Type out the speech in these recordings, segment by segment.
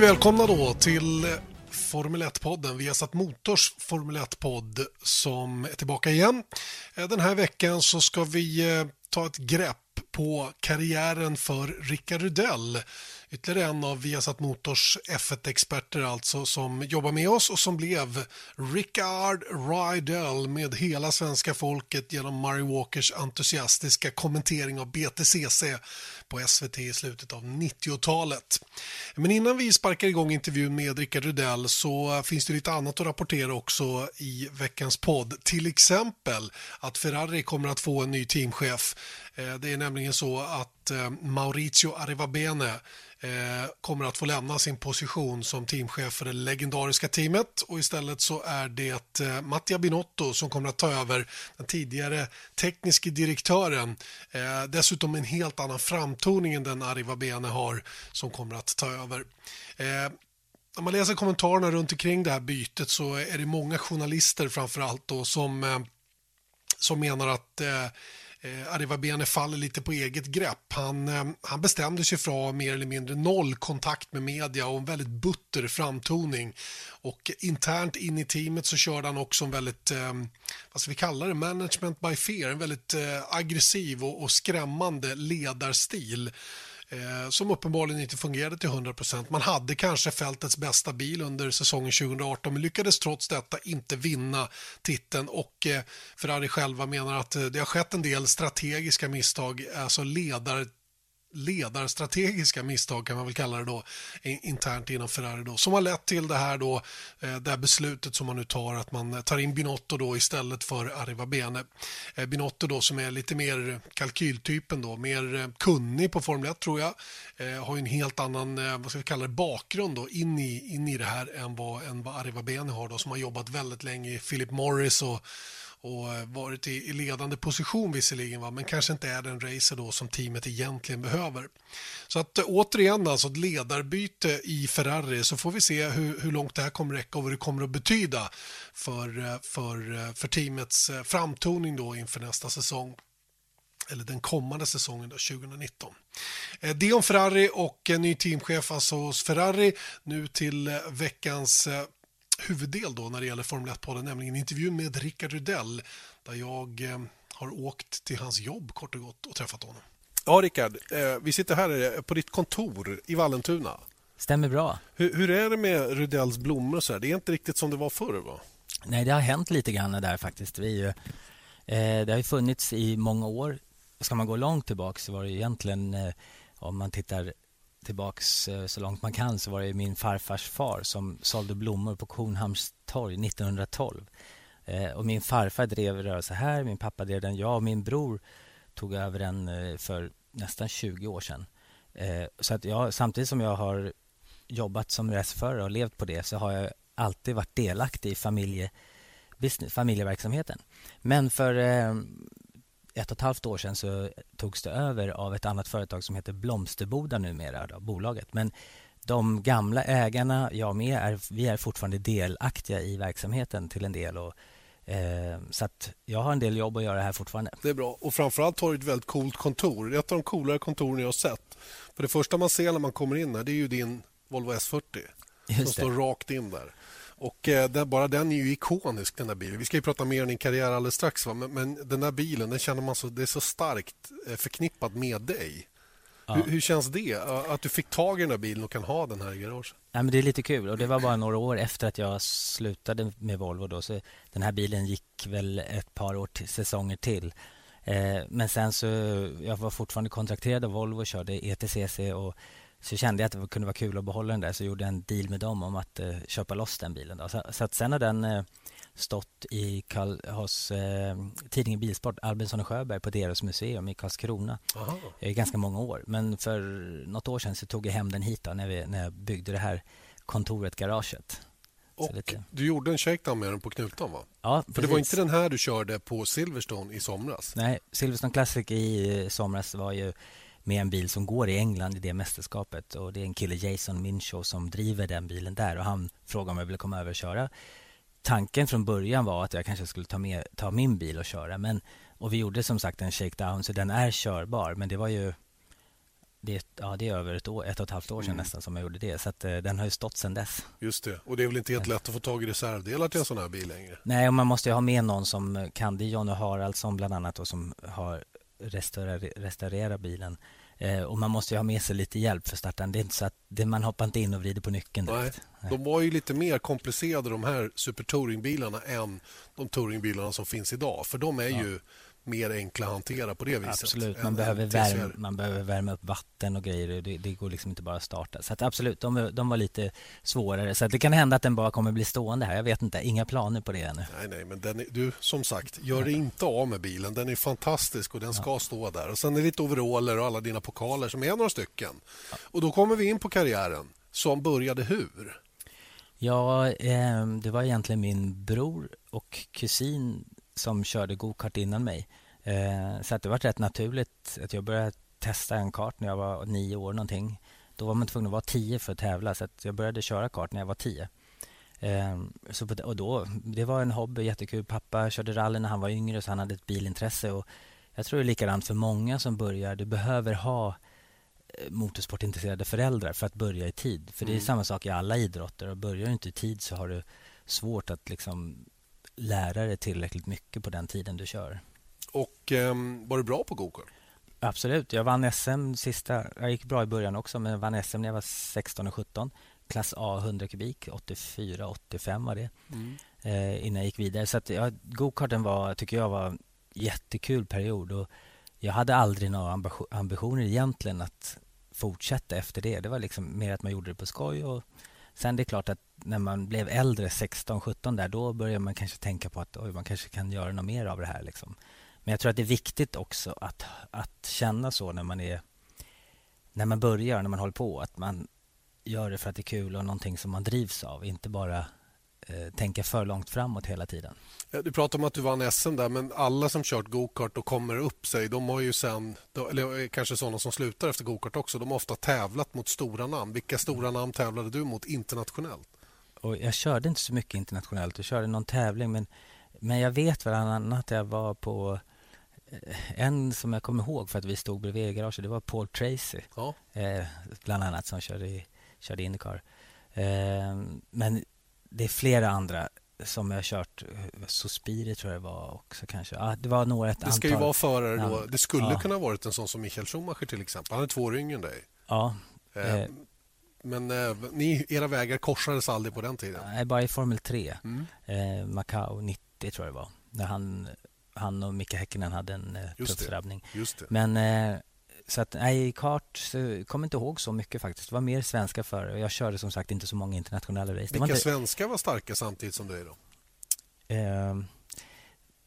Mycket välkomna då till Formel 1-podden, Viasat Motors Formel 1-podd som är tillbaka igen. Eh, den här veckan så ska vi eh, ta ett grepp på karriären för Rickard Rudell ytterligare en av Viasat Motors F1-experter alltså som jobbar med oss och som blev Rickard Rydell med hela svenska folket genom Murray Walkers entusiastiska kommentering av BTCC på SVT i slutet av 90-talet. Men innan vi sparkar igång intervjun med Rickard Rydell så finns det lite annat att rapportera också i veckans podd. Till exempel att Ferrari kommer att få en ny teamchef. Eh, det är nämligen så att eh, Maurizio Arrivabene Eh, kommer att få lämna sin position som teamchef för det legendariska teamet och istället så är det eh, Mattia Binotto som kommer att ta över den tidigare tekniske direktören. Eh, dessutom en helt annan framtoning än den Arriva Bene har som kommer att ta över. Eh, Om man läser kommentarerna runt omkring det här bytet så är det många journalister framför allt då som, eh, som menar att eh, eh, Arrivabene faller lite på eget grepp. Han, eh, han bestämde sig för att ha mer eller mindre noll kontakt med media och en väldigt butter framtoning. Och internt in i teamet så körde han också en väldigt, eh, vad ska vi kalla det, management by fear, en väldigt eh, aggressiv och, och skrämmande ledarstil eh, som uppenbarligen inte fungerade till 100%. Man hade kanske fältets bästa bil under säsongen 2018 men lyckades trots detta inte vinna titeln och eh, Ferrari själva menar att eh, det har skett en del strategiska misstag, alltså ledare ledarstrategiska misstag kan man väl kalla det då internt inom Ferrari då som har lett till det här då eh, det här beslutet som man nu tar att man tar in Binotto då istället för Arriva Bene. Eh, Binotto då som är lite mer kalkyltypen då, mer eh, kunnig på Formel 1 tror jag. Har ju en helt annan, vad ska vi kalla det, bakgrund då in i, in i det här än vad, än vad Arriva Bene har då som har jobbat väldigt länge i Philip Morris och och eh, varit i, ledande position visserligen, va? men kanske inte är den racer då som teamet egentligen behöver. Så att eh, återigen alltså ett ledarbyte i Ferrari så får vi se hur, hur långt det här kommer räcka och vad det kommer att betyda för, eh, för, för teamets framtoning då inför nästa säsong eller den kommande säsongen då, 2019. Det om Ferrari och ny teamchef alltså hos Ferrari. Nu till veckans huvuddel då när det gäller Formel 1-podden, nämligen intervjun med Rickard Rydell där jag eh, har åkt till hans jobb kort och gott och träffat honom. Ja, Rickard, eh, vi sitter här eh, på ditt kontor i Vallentuna. Stämmer bra. Hur, hur är det med Rydells blommor? Så här? Det är inte riktigt som det var förr, va? Nej, det har hänt lite grann där faktiskt. Vi, eh, det har ju funnits i många år. Ska man gå långt tillbaka så var det egentligen, eh, om man tittar tillbaks eh, så långt man kan så var det min farfars far som sålde blommor på Kornhamns torg 1912. Eh, och min farfar drev rörelse här, min pappa drev den. Jag och min bror tog över den eh, för nästan 20 år sedan. Så att jag, samtidigt som jag har jobbat som restaurangförare och levt på det så har jag alltid varit delaktig i familje, business, familjeverksamheten. Men för ett och ett halvt år sedan så togs det över av ett annat företag som heter Blomsterboda numera, då, bolaget. Men de gamla ägarna, jag med, är, vi är fortfarande delaktiga i verksamheten till en del. Och, eh, så att jag har en del jobb att göra här fortfarande. Det är bra. Och framförallt har du ett väldigt coolt kontor. Det är ett av de coolare kontoren jag har sett. För det första man ser när man kommer in här, det är ju din Volvo S40 Just som det. står rakt in där. Och eh, den, bara den är ju ikonisk den där bilen. Vi ska ju prata mer om din karriär alldeles strax. Va? Men, men, den där bilen, den känner man så, det är så starkt eh, förknippat med dig. Ja. Hur, hur, känns det att du fick tag i den där bilen och kan ha den här i garaget? Ja, men det är lite kul och det var bara några år efter att jag slutade med Volvo då. Så den här bilen gick väl ett par år till, säsonger till. Eh, men sen så, jag var fortfarande kontrakterad av Volvo och körde ETCC och så kände jag att det kunde vara kul att behålla den där så jag gjorde en deal med dem om att eh, köpa loss den bilen. Då. Så, så att sen har den eh, stått i Karl, hos eh, tidningen Bilsport, Albinsson och Sjöberg på deras museum i Karlskrona i ganska många år. Men för något år sedan så tog jag hem den hit då, när, vi, när jag byggde det här kontoret, garaget. Och lite... du gjorde en shakedown med den på Knutan va? Ja, För det var inte den här du körde på Silverstone i somras? Nej, Silverstone Classic i somras var ju med en bil som går i England i det mästerskapet. Och Det är en kille, Jason Mincho, som driver den bilen där. Och Han frågade om jag ville komma över och köra. Tanken från början var att jag kanske skulle ta, med, ta min bil och köra. Men, och Vi gjorde som sagt en shakedown, så den är körbar. Men det var ju det, ja, det är över ett, år, ett och ett halvt år sedan mm. nästan som jag gjorde det. Så att, eh, den har ju stått sedan dess. Just det. Och det är väl inte helt lätt att få tag i reservdelar till en sån här bil längre? Nej, och man måste ju ha med någon som kan. Det är Jonny Haraldsson bland annat och som har restaurerat bilen. Eh, och man måste ha med sig lite hjälp för starten. Det är inte så att det, man hoppar inte in och vrider på nyckeln direkt. Nej. De var ju lite mer komplicerade de här Super Touring-bilarna än de Touringbilarna som finns idag. För de är ja. ju mer enkla att hantera på det viset. Absolut, man, behöver, värma, man behöver värma upp vatten och grejer. Det, det går liksom inte bara att starta. Så att absolut, de, de var lite svårare. Så det kan hända att den bara kommer bli stående här. Jag vet inte, inga planer på det ännu. Nej, nej, men den är, du, som sagt, gör dig inte av med bilen. Den är fantastisk och den ska ja. stå där. Och Sen är det lite overaller och alla dina pokaler som är några stycken. Ja. Och då kommer vi in på karriären som började hur? Ja, eh, det var egentligen min bror och kusin som körde gokart innan mig. Eh, så att det var rätt naturligt att jag började testa en kart när jag var nio år någonting. Då var man tvungen att vara tio för att tävla så att jag började köra kart när jag var tio. Eh, så på, och då, det var en hobby, jättekul. Pappa körde rally när han var yngre så han hade ett bilintresse. Och jag tror det är likadant för många som börjar. Du behöver ha eh, motorsportintresserade föräldrar för att börja i tid. För det är mm. samma sak i alla idrotter. Och börjar du inte i tid så har du svårt att liksom lära dig tillräckligt mycket på den tiden du kör. Och eh, var du bra på gokart? Absolut. Jag vann SM sista... Jag gick bra i början också, men vann SM när jag var 16 och 17. Klass A 100 kubik, 84, 85 var det. Mm. Eh, innan jag gick vidare. Så att, ja, gokarten var, tycker jag var en jättekul period. Och jag hade aldrig några ambitioner egentligen att fortsätta efter det. Det var liksom mer att man gjorde det på skoj. Och sen det är klart att när man blev äldre, 16, 17 där, då började man kanske tänka på att oj, man kanske kan göra något mer av det här. Liksom. Men jag tror att det är viktigt också att, att känna så när man är när man börjar, när man håller på, att man gör det för att det är kul och någonting som man drivs av, inte bara eh, tänka för långt framåt hela tiden. Du pratade om att du vann SM där, men alla som kört gokart och kommer upp sig, de har ju sen, eller kanske sådana som slutar efter gokart också, de har ofta tävlat mot stora namn. Vilka stora namn tävlade du mot internationellt? Och jag körde inte så mycket internationellt. Jag körde någon tävling, men, men jag vet bland annat att jag var på en som jag kommer ihåg för att vi stod bredvid i garaget, det var Paul Tracy. Ja. Eh, bland annat som körde, körde Indycar. Eh, men det är flera andra som jag har kört. Sospiri tror jag det var också kanske. Ja, det var några ett Det ska antal. ju vara förare då. Det skulle ja. kunna ha varit en sån som Michael Schumacher till exempel. Han är två år yngre än dig. Ja. Eh, men eh, ni, era vägar korsades aldrig på den tiden? Nej, bara i Formel 3. Mm. Eh, Macau 90 tror jag det var. När han, han och Micke Häkkinen hade en eh, tuff drabbning. Men eh, så att, nej, kart så kommer inte ihåg så mycket faktiskt. Det var mer svenska förare. Jag körde som sagt inte så många internationella race. Vilka inte... svenskar var starka samtidigt som dig då? Eh,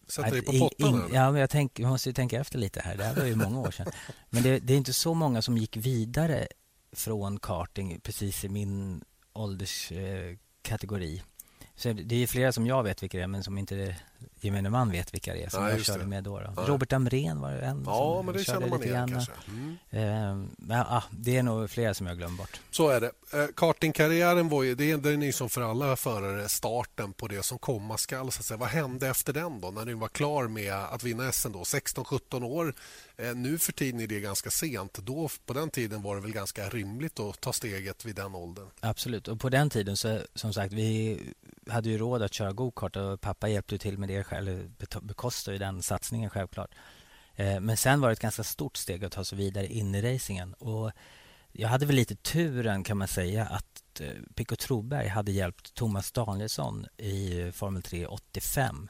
Sätter dig på pottan? ja, men jag, tänk, jag måste tänka efter lite här. Det här var ju många år sedan. Men det, det är inte så många som gick vidare från karting precis i min ålderskategori. Så det är flera som jag vet vilka det är, men som inte gemene man vet vilka det är som Nej, jag körde det. med då. då. Robert Amrén var en Ja, men det känner man igen kanske. Mm. Eh, men, ah, det är nog flera som jag glömt bort. Så är det. Eh, kartingkarriären var ju, det den är som för alla förare starten på det som komma skall. Så att säga. Vad hände efter den då, när du var klar med att vinna SM? 16-17 år. Eh, nu för tiden är det ganska sent. Då, på den tiden var det väl ganska rimligt att ta steget vid den åldern? Absolut. Och på den tiden, så, som sagt, vi hade ju råd att köra gokart och pappa hjälpte till med det, eller bekostade den satsningen självklart. Eh, men sen var det ett ganska stort steg att ta sig vidare in i racingen. Och jag hade väl lite turen kan man säga att eh, Pico Troberg hade hjälpt Thomas Danielsson i eh, Formel 3 85.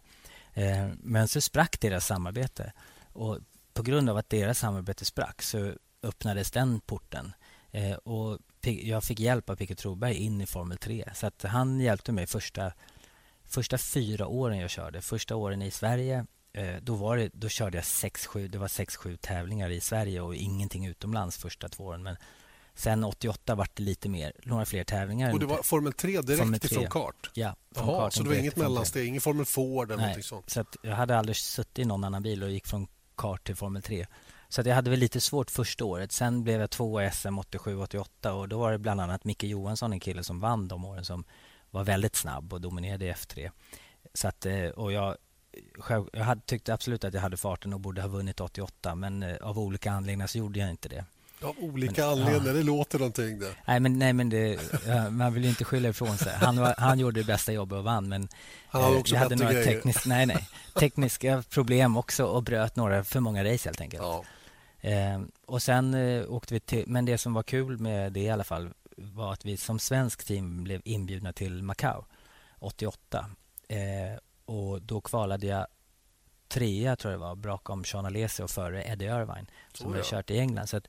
Men så sprack deras samarbete. Och på grund av att deras samarbete sprack så öppnades den porten. Och jag fick hjälp av Pico Troberg in i Formel 3. Så att han hjälpte mig första, första fyra åren jag körde. Första åren i Sverige eh, då, var det, då körde jag 6-7 det var 6-7 tävlingar i Sverige och ingenting utomlands första två åren. Men sen 88 var det lite mer, några fler tävlingar. Och det var Formel 3 direkt Formel 3. ifrån kart? Ja. Från Jaha, så det var inget mellansteg, ingen Formel Ford eller Nej, sånt? så jag hade aldrig suttit i någon annan bil och gick från kart till Formel 3. Så jag hade väl lite svårt första året. Sen blev jag tvåa i SM 87-88 och då var det bland annat Micke Johansson, en kille som vann de åren som var väldigt snabb och dominerade i F3. Så att, eh, och jag, själv, jag hade, tyckte absolut att jag hade farten och borde ha vunnit 88 men eh, av olika anledningar så gjorde jag inte det. Av olika men, anledningar, ja. det låter någonting det. Nej, men, nej, men det, man vill ju inte skylla ifrån sig. Han, var, han gjorde det bästa jobbet och vann, men han hade eh, också hade några teknisk, nej, nej, tekniska problem också och bröt några för många race helt enkelt. Ja. Eh, och sen eh, åkte vi till, men det som var kul med det i alla fall var att vi som svensk team blev inbjudna till Macau 88. Eh, och då kvalade jag trea, tror jag det var, bakom Sean Alesi och före Eddie Irvine som oh, ja. kört i England. Så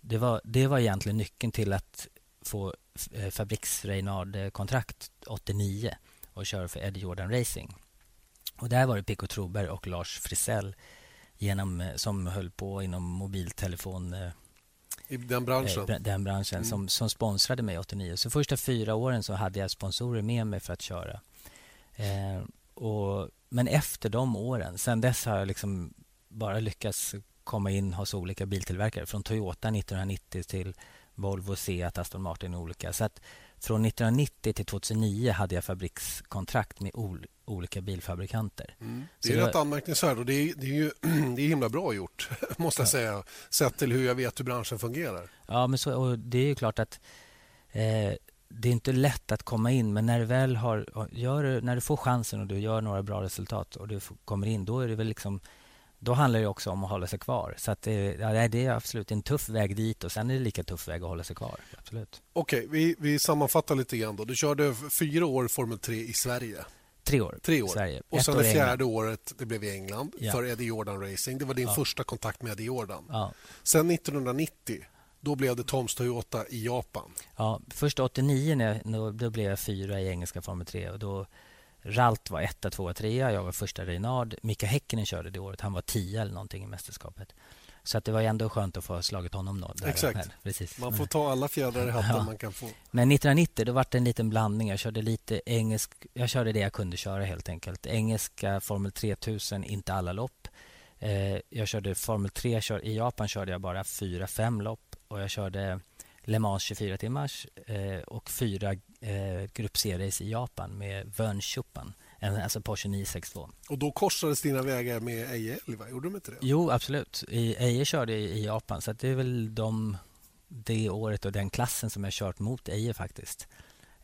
det, var, det var egentligen nyckeln till att få eh, Fabriks Reynard-kontrakt 89 och köra för Eddie Jordan Racing. Och där var det Pico Troberg och Lars Frisell genom, eh, som höll på inom mobiltelefon eh, i den branschen? Eh, den branschen mm. som, som sponsrade mig 89. Så första fyra åren så hade jag sponsorer med mig för att köra. Eh, och, men efter de åren, sen dess har jag liksom bara lyckats komma in hos olika biltillverkare. Från Toyota 1990 till Volvo, Seat, Aston Martin och olika. Så att från 1990 till 2009 hade jag fabrikskontrakt med olika bilfabrikanter. Mm. Det är rätt var... anmärkningsvärt och det är, det är ju det är himla bra gjort, måste jag säga, sett till hur jag vet hur branschen fungerar. Ja, men så, och det är ju klart att eh, det är inte lätt att komma in, men när du väl har, gör, när du får chansen och du gör några bra resultat och du kommer in, då är det väl liksom då handlar det också om att hålla sig kvar. Så att det, ja, det är absolut en tuff väg dit och sen är det lika tuff väg att hålla sig kvar. Absolut. Okej, okay, vi, vi sammanfattar lite grann. Då. Du körde fyra år Formel 3 i Sverige. Tre år, Tre år. Sverige. Och sen det fjärde året det blev i England ja. för Eddie Jordan Racing. Det var din ja. första kontakt med Eddie Jordan. Ja. Sen 1990 då blev det Toms Toyota i Japan. Ja, först 89 när jag, då blev jag fyra i engelska Formel 3. Och då, Ralt var etta, tvåa, trea. Jag var första Reynard. Mika Häkkinen körde det året. Han var tia eller någonting i mästerskapet. Så att det var ändå skönt att få slagit honom. Då, Exakt. Precis. Man får ta alla fjädrar i hatten ja. man kan få. Men 1990 då var det en liten blandning. Jag körde lite engelsk. Jag körde det jag kunde köra helt enkelt. Engelska Formel 3000, inte alla lopp. Eh, jag körde Formel 3. Kör, I Japan körde jag bara fyra, fem lopp och jag körde Le Mans 24 timmars eh, och fyra eh, Grupp i Japan med Vern Schuppen, alltså Porsche 962. Och då korsades dina vägar med Eje, Gjorde de inte det? Jo, absolut. Eje körde i, Japan, så det är väl de, det året och den klassen som jag kört mot Eje faktiskt.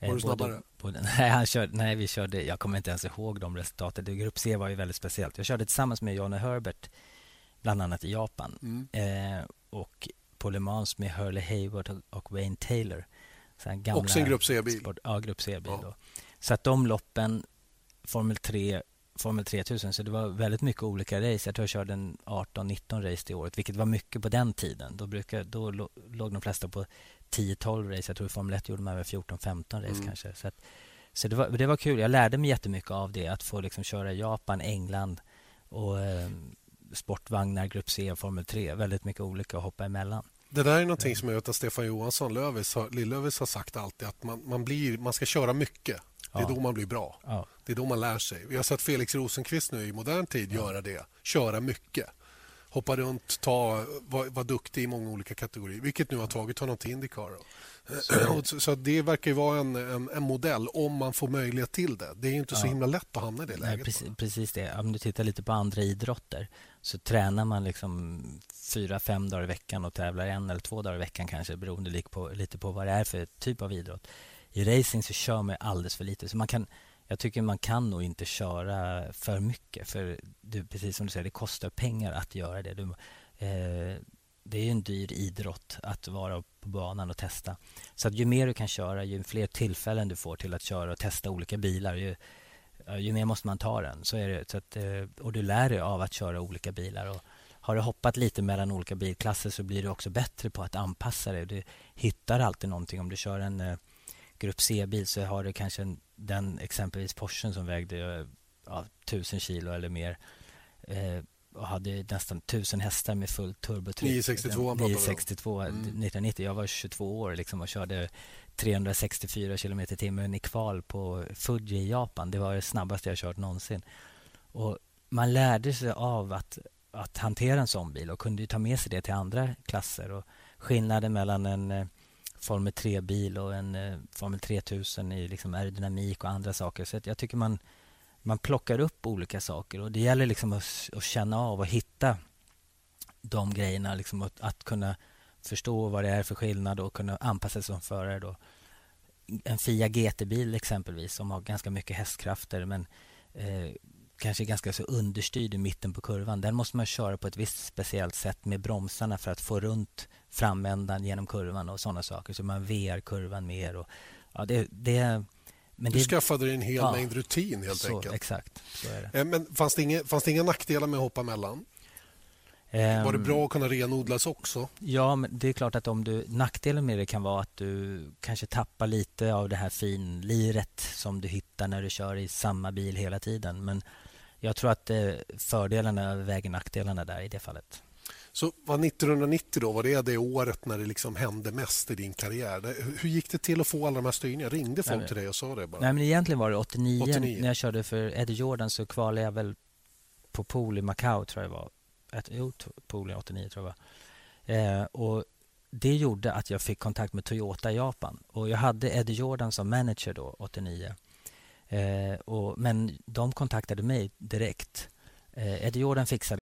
Var du eh, snabbare? Både, nej, han körde, nej, vi körde... Jag kommer inte ens ihåg de resultaten. Grupp C var ju väldigt speciellt. Jag körde tillsammans med Johnny Herbert, bland annat i Japan. Mm. Eh, och på Le Mans med Hurley Hayward och Wayne Taylor. Gamla Också en Grupp C-bil? Ja, Grupp C-bil. Ja. Så att de loppen, Formel 3, Formel 3000, så det var väldigt mycket olika race. Jag tror jag körde en 18-19 race det året, vilket var mycket på den tiden. Då, brukar, då låg de flesta på 10-12 race. Jag tror Formel 1 gjorde man 14-15 race mm. kanske. Så, att, så det, var, det var kul. Jag lärde mig jättemycket av det. Att få liksom köra Japan, England och eh, sportvagnar, Grupp C och Formel 3. Väldigt mycket olika att hoppa emellan. Det där är någonting som jag vet att Stefan Johansson Lövis har, Lillövis har sagt alltid att man, man, blir, man ska köra mycket. Det är ja. då man blir bra. Ja. Det är då man lär sig. Vi har sett Felix Rosenqvist nu i modern tid göra det. Köra mycket. Hoppa runt, ta, vara var duktig i många olika kategorier. Vilket nu har tagit honom till Indycar. Så, så det verkar ju vara en, en, en, modell om man får möjlighet till det. Det är inte så himla lätt att hamna i det läget. Nej, precis, precis, det. Om du tittar lite på andra idrotter så tränar man liksom fyra, fem dagar i veckan och tävlar en eller två dagar i veckan kanske beroende lite på, lite på vad det är för typ av idrott. I racing så kör man alldeles för lite. Så man kan, jag tycker man kan nog inte köra för mycket. För du, precis som du säger, det kostar pengar att göra det. Du, eh, det är en dyr idrott att vara på banan och testa. Så att ju mer du kan köra, ju fler tillfällen du får till att köra och testa olika bilar, ju, ju mer måste man ta den. Så är det. Så att, eh, och du lär dig av att köra olika bilar. Och har du hoppat lite mellan olika bilklasser så blir du också bättre på att anpassa dig. Du hittar alltid någonting. Om du kör en eh, Grupp C-bil så har du kanske en, den exempelvis Porschen som vägde ja, 1000 kilo eller mer. Eh, och hade nästan 1000 hästar med fullt turbotryck. 962 962 mm. 1990. Jag var 22 år liksom och körde 364 kilometer i timmen i kval på Fuji i Japan. Det var det snabbaste jag kört någonsin. Och man lärde sig av att, att hantera en sån bil och kunde ta med sig det till andra klasser. Och skillnaden mellan en eh, Formel 3-bil och en eh, Formel 3000 i liksom aerodynamik och andra saker. Så jag tycker man man plockar upp olika saker och det gäller liksom att, att känna av och hitta de grejerna. Liksom att, att kunna förstå vad det är för skillnad och kunna anpassa sig som förare. Då. En Fia GT-bil exempelvis som har ganska mycket hästkrafter men eh, kanske ganska så understyrd i mitten på kurvan. Den måste man köra på ett visst speciellt sätt med bromsarna för att få runt framändan genom kurvan och sådana saker. Så man VR kurvan mer. Och, ja, det, det, men du det, skaffade dig en hel ja, mängd rutin helt så, enkelt. Exakt, så är det. Eh, men fanns det, inga, fanns det inga nackdelar med att hoppa mellan? Um, var det bra att kunna renodlas också? Ja, men det är klart att om du, nackdelen med det kan vara att du kanske tappar lite av det här finliret som du hittar när du kör i samma bil hela tiden. Men jag tror att eh, fördelarna väger nackdelarna där i det fallet. Så var 1990 då, var det det året när det liksom hände mest i din karriär? Hur gick det till att få alla de här styrningarna? Ringde folk nej, till dig och sa det? Bara? Nej, men egentligen var det 89, 89, när jag körde för Eddie Jordan så kvalade jag väl på pool i Macau tror jag det var. Ett, jo, pool i 89 tror jag eh, och Det gjorde att jag fick kontakt med Toyota i Japan. Och Jag hade Eddie Jordan som manager då, 89. Eh, och, men de kontaktade mig direkt. Eh, Eddie Jordan fixade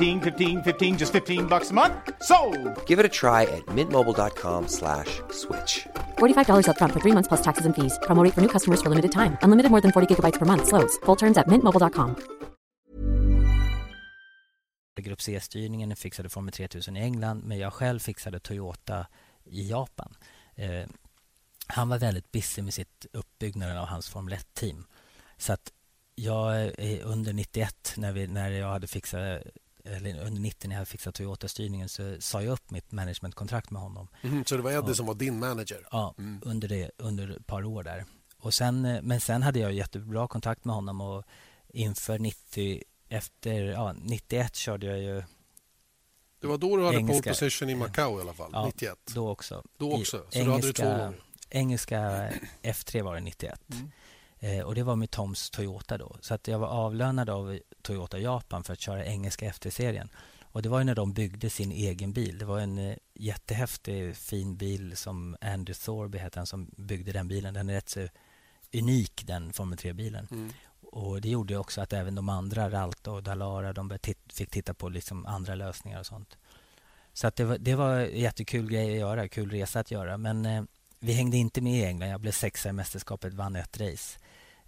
15, 15 just 15 bucks a month. So, Give it a try at mintmobile.com/switch. slash $45 up front for 3 months plus taxes and fees. Promo for new customers for limited time. Unlimited more than 40 gigabytes per month slows. Full terms at mintmobile.com. Grupp C-styrningen fixade Formel 3000 i England, men jag själv fixade Toyota i Japan. Eh, han var väldigt busy med sitt uppbyggnaden av hans Formel 1-team. Så att jag under 91 när, vi, när jag hade fixat eller under 90 när jag fixat Toyota-styrningen så sa jag upp mitt managementkontrakt med honom. Mm, så det var Eddie som var din manager? Ja, mm. under, det, under ett par år där. Och sen, eh, men sen hade jag jättebra kontakt med honom och inför 90, efter, ja, 91 körde jag ju det var då du hade engelska, pole position i Macau i alla fall, ja, 91? då också. Då också, så engelska, du hade det två gånger? Engelska F3 var det 91. Mm. Eh, och Det var med Toms Toyota då. Så att jag var avlönad av Toyota Japan för att köra engelska FT-serien. Och Det var när de byggde sin egen bil. Det var en eh, jättehäftig, fin bil som Andy Thorby hette han som byggde den bilen. Den är rätt så unik, den Formel 3-bilen. Mm. Och Det gjorde också att även de andra, Ralta och Dalara, de fick titta på liksom andra lösningar och sånt. Så att det, var, det var en jättekul grej att göra, kul resa att göra. Men eh, vi hängde inte med i England. Jag blev sexa i mästerskapet, vann ett race.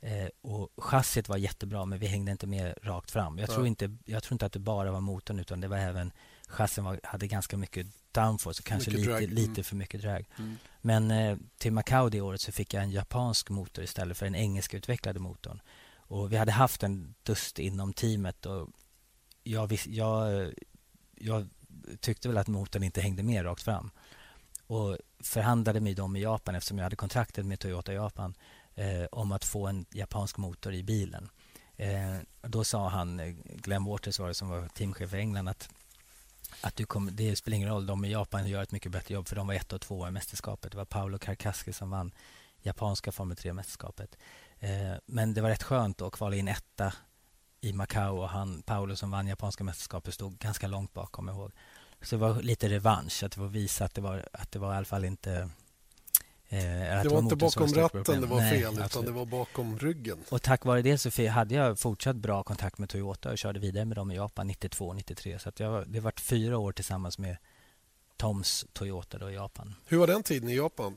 Eh, och chassit var jättebra, men vi hängde inte med rakt fram. Jag, tror inte, jag tror inte att det bara var motorn, utan det var även... Chassin var, hade ganska mycket downforce och kanske lite, mm. lite för mycket drag. Mm. Men eh, till Macau det året så fick jag en japansk motor istället för den engelskutvecklade motorn. Och vi hade haft en dust inom teamet och jag, jag, jag tyckte väl att motorn inte hängde med rakt fram. Och förhandlade med dem i Japan eftersom jag hade kontraktet med Toyota Japan eh, om att få en japansk motor i bilen. Eh, då sa han, eh, Glenn Waters var det som var teamchef i England, att, att du kom, det spelar ingen roll, de i Japan gör ett mycket bättre jobb för de var ett och två i mästerskapet. Det var Paolo Karkaski som vann japanska Formel 3-mästerskapet. Eh, men det var rätt skönt att kvala in etta i Macau och han, Paolo som vann japanska mästerskapet stod ganska långt bakom, jag ihåg. Så det var lite revansch, att det var visa att det var, att det var i alla fall inte det var, inte bakom ratten det var Nej, fel, utan absolut. det var bakom ryggen. Och tack vare det så hade jag fortsatt bra kontakt med Toyota och körde vidare med dem i Japan 92 93. Så jag, det har varit fyra år tillsammans med Toms Toyota då i Japan. Hur var den tiden i Japan?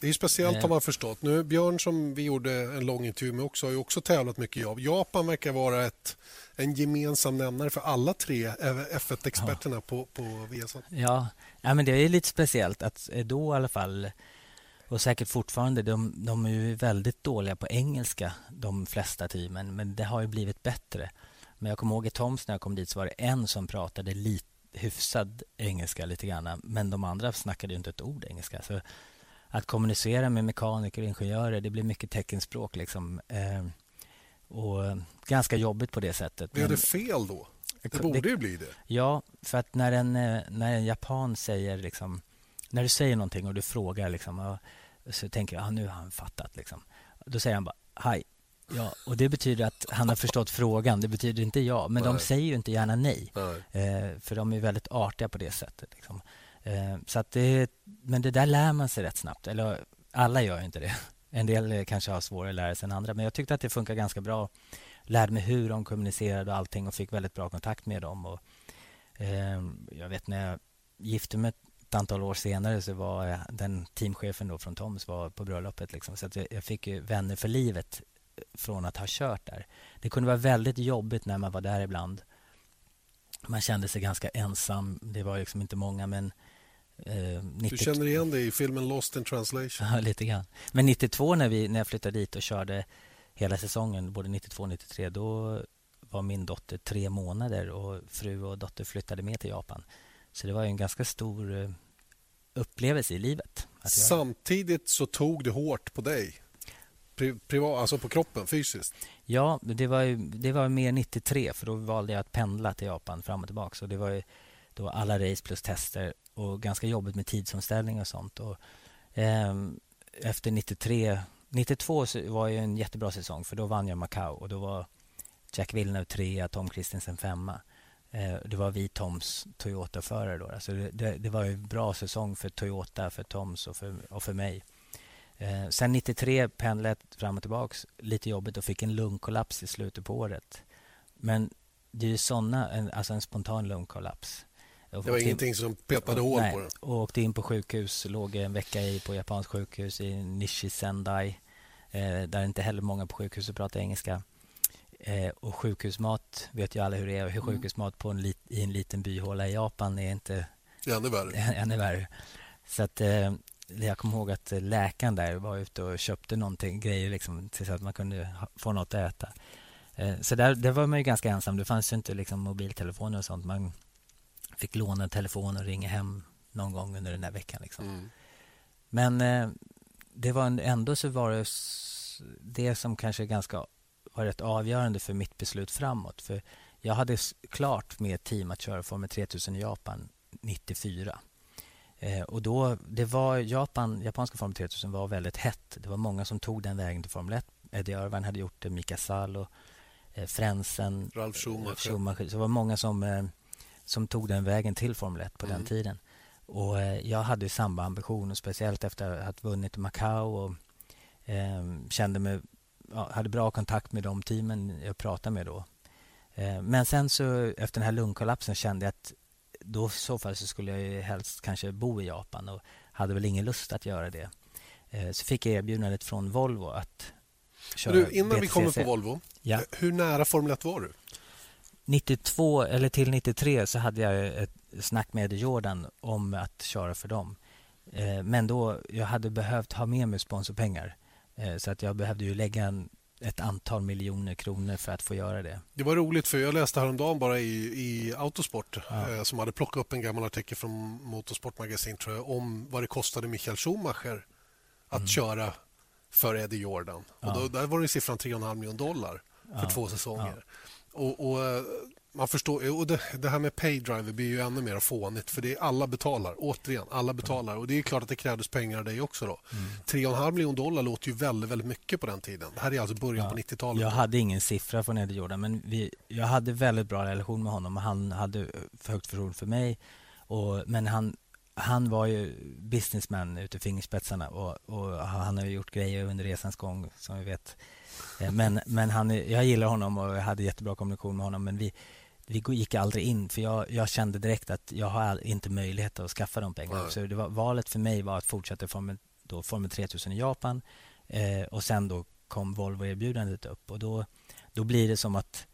Det är speciellt Eh. har man förstått. Nu Björn som vi gjorde en lång intervju med också har ju också tävlat mycket i Japan. Japan verkar vara ett, en gemensam nämnare för alla tre F1-experterna på, på Viasat. Ja, ja men det är lite speciellt att eh, då i alla fall och säkert fortfarande, de, de är ju väldigt dåliga på engelska de flesta teamen men det har ju blivit bättre. Men jag kommer ihåg i Toms när jag kom dit så var det en som pratade lite hyfsad engelska lite grann men de andra snackade ju inte ett ord engelska. Så att kommunicera med mekaniker och ingenjörer det blir mycket teckenspråk liksom. Eh, och ganska jobbigt på det sättet. Blev det fel då? Det Det- borde ju bli det. Ja, för att när en, eh, när en japan säger liksom, när du säger någonting och du frågar liksom, så tänker jag, ja, nu har han fattat liksom. Då säger han bara, hej. Ja, och det betyder att han har förstått frågan. Det betyder inte ja, men de Nej. säger ju inte gärna nej. Nej. Eh, för de är väldigt artiga på det sättet. Liksom. Eh, så att det, men det där lär man sig rätt snabbt. Eller alla gör ju inte det. En del eh, kanske har svårare att lära sig än andra. Men jag tyckte att det funkar ganska bra. Lärde mig hur de kommunicerade och allting och fick väldigt bra kontakt med dem. Och, eh, jag vet när jag gifte mig ett antal år senare så var den teamchefen då från Toms var på bröllopet. Liksom. Så att jag, fick ju vänner för livet från att ha kört där. Det kunde vara väldigt jobbigt när man var där ibland. Man kände sig ganska ensam. Det var liksom inte många, men... Eh, 90... Du känner igen det i filmen Lost in translation. Ja, lite grann. Men 92 när, vi, när jag flyttade dit och körde hela säsongen, både 92 och 93, då var min dotter tre månader och fru och dotter flyttade med till Japan. Så det var ju en ganska stor eh, upplevelse i livet. Samtidigt så tog det hårt på dig. Pri, privat, alltså på kroppen, fysiskt. ja, det var, ju, det var mer 93 för då valde jag att pendla till Japan fram och tillbaka. Så det var ju då alla race plus tester och ganska jobbigt med tidsomställning och sånt. Och, ehm, efter 93, 92 så var ju en jättebra säsong för då vann jag Macau och då var Jack Villeneuve trea, Tom Christensen femma. Eh, det var vi Toms Toyota-förare då. Alltså det, det, det var en bra säsong för Toyota, för Toms och för, och för mig. Eh, sen 93 pendlade jag fram och tillbaks. Lite jobbigt och fick en lungkollaps i slutet på året. Men det är ju såna, en, alltså en spontan lungkollaps. Det var ingenting som petade hål på den. och åkte in på sjukhus. Låg en vecka i, på japanskt sjukhus i Nishi Sendai. Eh, där inte heller många på sjukhuset pratar engelska. Eh, och sjukhusmat vet ju alla hur det är. Hur Mm. sjukhusmat på en lit, i en liten byhåla i Japan är inte är ännu värre. ännu värre. Så att, eh, jag kommer ihåg att läkaren där var ute och köpte någonting, grejer liksom, så att man kunde ha, få något att äta. Eh, så där, där var man ju ganska ensam. Det fanns ju inte liksom, mobiltelefoner och sånt. Man fick låna en telefon och ringa hem någon gång under den där veckan. Liksom. Mm. Men eh, det var en, ändå så var det det som kanske ganska var rätt avgörande för mitt beslut framåt. För jag hade klart med ett team att köra Formel 3000 i Japan 94. Eh, och då, det var Japan, japanska Formel 3000 var väldigt hett. Det var många som tog den vägen till Formel 1. Eddie Irvine hade gjort det, Mika Salo, eh, Frentzen, Ralf Schumacher. Schumacher. Så det var många som, eh, som tog den vägen till Formel 1 på Mm. den tiden. Och eh, Jag hade samma ambition, och speciellt efter att ha vunnit Macau och eh, kände mig, hade bra kontakt med de teamen jag pratade med då. Eh, men sen så efter den här lungkollapsen kände jag att då i så fall så skulle jag helst kanske bo i Japan och hade väl ingen lust att göra det. Eh, så fick jag erbjudandet från Volvo att köra Men du, innan vi BTCC. kommer på Volvo. Ja. Hur nära Formel 1 var du? 92 eller till 93 så hade jag ett snack med Jordan om att köra för dem. Eh, Men då, jag hade behövt ha med mig sponsorpengar. Eh, Så att jag behövde ju lägga en, ett antal miljoner kronor för att få göra det. Det var roligt för jag läste häromdagen bara i, i Autosport eh, som hade plockat upp en gammal artikel från Motorsportmagasin tror jag, om vad det kostade Michael Schumacher att köra för Eddie Jordan. Och då, där var det siffran 3,5 miljoner dollar för två säsonger. Och, och eh, man förstår, och det, det här med paydriver blir ju ännu mer fånigt för det är alla betalar. Återigen, alla betalar. Och det är klart att det krävdes pengar av dig också. då. 3,5 miljoner dollar låter ju väldigt, väldigt mycket på den tiden. Det här är alltså början på 90-talet. Jag hade ingen siffra från Eddie Jordan men vi, jag hade väldigt bra relation med honom och han hade för högt förtroende för mig. Och, men han, han var ju businessman ute i fingerspetsarna och, och han har ju gjort grejer under resans gång som vi vet. Eh, Men, men han, jag gillar honom och jag hade jättebra kommunikation med honom men vi, vi gick aldrig in för jag, jag kände direkt att jag har inte möjlighet att skaffa de pengarna. Nej. Så det var, valet för mig var att fortsätta Formel, då, Formel 3000 i Japan eh, och sen då kom Volvo-erbjudandet upp och då, då blir det som att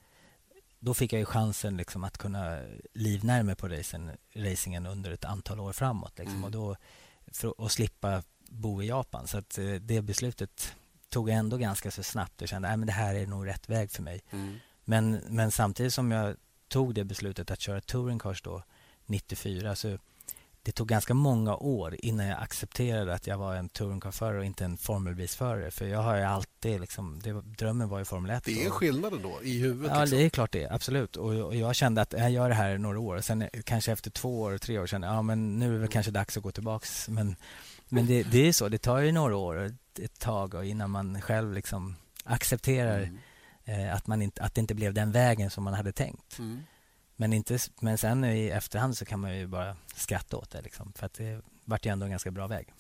då fick jag chansen liksom att kunna livnära mig på racen, racingen under ett antal år framåt. Liksom. Mm. Och då, för att slippa bo i Japan. Så att eh, det beslutet tog jag ändå ganska så snabbt och kände att det här är nog rätt väg för mig. Mm. Men, men samtidigt som jag tog det beslutet att köra touring cars då 94 så det tog ganska många år innan jag accepterade att jag var en touringcarförare och inte en formelbilsförare. För jag har ju alltid liksom, det, drömmen var ju Formel 1. Det är skillnad då i huvudet? Ja, liksom. det är klart det. Absolut. Och, och, jag kände att jag gör det här några år. Sen kanske efter två år, tre år kände jag, ja men nu är det mm. kanske dags att gå tillbaks. Men, men det, det, är så, det tar ju några år, ett tag innan man själv liksom accepterar mm. Eh, att, man inte, att det inte blev den vägen som man hade tänkt. Mm. Men, inte, men sen i efterhand så kan man ju bara skratta åt det. Liksom, för att det vart ju ändå en ganska bra väg.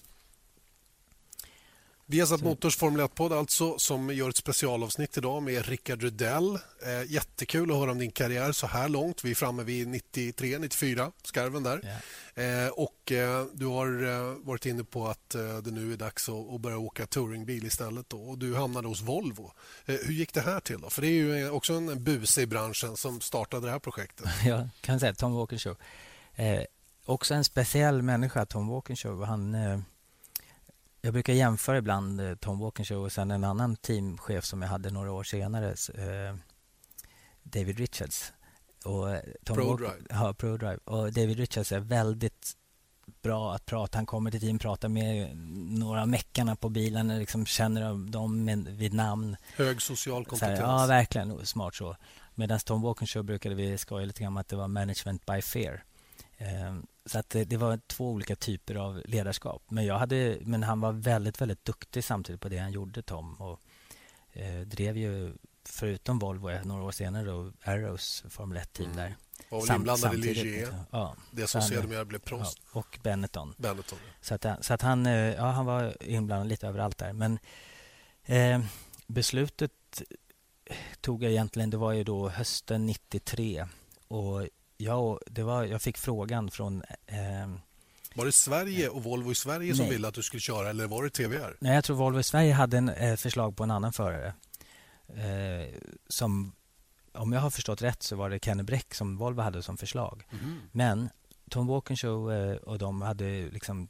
Viasat Motors Formel 1-podd alltså, som gör ett specialavsnitt idag med Rickard Rudell. Eh, jättekul att höra om din karriär så här långt. Vi är framme vid 93, 94, skarven där. Yeah. Eh, och eh, Du har eh, varit inne på att eh, det nu är dags att, att börja åka touringbil istället. Då, och du hamnade hos Volvo. Eh, hur gick det här till? Då? För Det är ju också en buse i branschen som startade det här projektet. Ja, kan säga Tom Walker Show. också en speciell människa, Tom Walker Show. Han jag brukar jämföra ibland eh, Tom Walkinshaw och sen en annan teamchef som jag hade några år senare, eh, David Richards. Och eh, Tom ProDrive. Ja, ProDrive. Och David Richards är väldigt bra att prata. Han kommer till team, pratar med några meckarna på bilen, liksom känner dem med, vid namn. Hög social kompetens. Här, ja, verkligen. Smart så. Medan Tom Walkinshaw brukade vi skoja lite grann om att det var management by fear. Ehm, så att det, var två olika typer av ledarskap. Men, jag hade, men han var väldigt, väldigt duktig samtidigt på det han gjorde, Tom. Och eh, drev ju, förutom Volvo, några år senare, då, Arrows Formel 1-team mm. där. Var väl inblandad i Ligier, ja, det som sedermera blev Prost. Ja, och Benetton. Benetton ja. Så, att, så att han, eh, ja, han var inblandad lite överallt där. Men eh, beslutet tog jag egentligen, det var ju då hösten 93. Och Ja, det var, jag fick frågan från... Eh, var det Sverige och Volvo i Sverige som ville att du skulle köra eller var det TVR? Nej, jag tror Volvo i Sverige hade en eh, förslag på en annan förare. Eh, som, om jag har förstått rätt så var det Kenny Bräck som Volvo hade som förslag. Mm. Men Tom Walkinshaw eh, och de hade liksom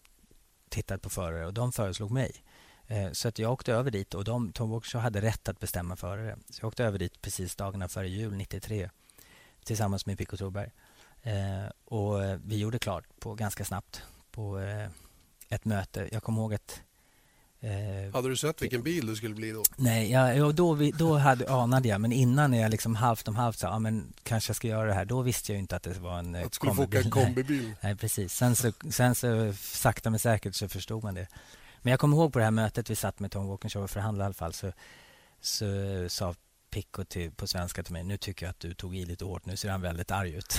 tittat på förare och de föreslog mig. Eh, så att jag åkte över dit och de, Tom Walkinshaw hade rätt att bestämma förare. Så jag åkte över dit precis dagarna före jul 93 tillsammans med Pico Thorberg. Eh, och vi gjorde klart på ganska snabbt på eh, ett möte. Jag kommer ihåg att Eh, hade du sett vilken bil det skulle bli då? Nej, ja, då, då hade, anade jag. Men innan jag liksom halvt om halvt sa ja, men kanske jag ska göra det här. Då visste jag inte att det var en Att du skulle få åka en kombibil? Nej, nej, precis. Sen så, sen så sakta men säkert så förstod man det. Men jag kommer ihåg på det här mötet vi satt med Tom Walkinshaw och förhandlade i alla fall så, så sa Pico till, på svenska till mig. Nu tycker jag att du tog i lite hårt. Nu ser han väldigt arg ut.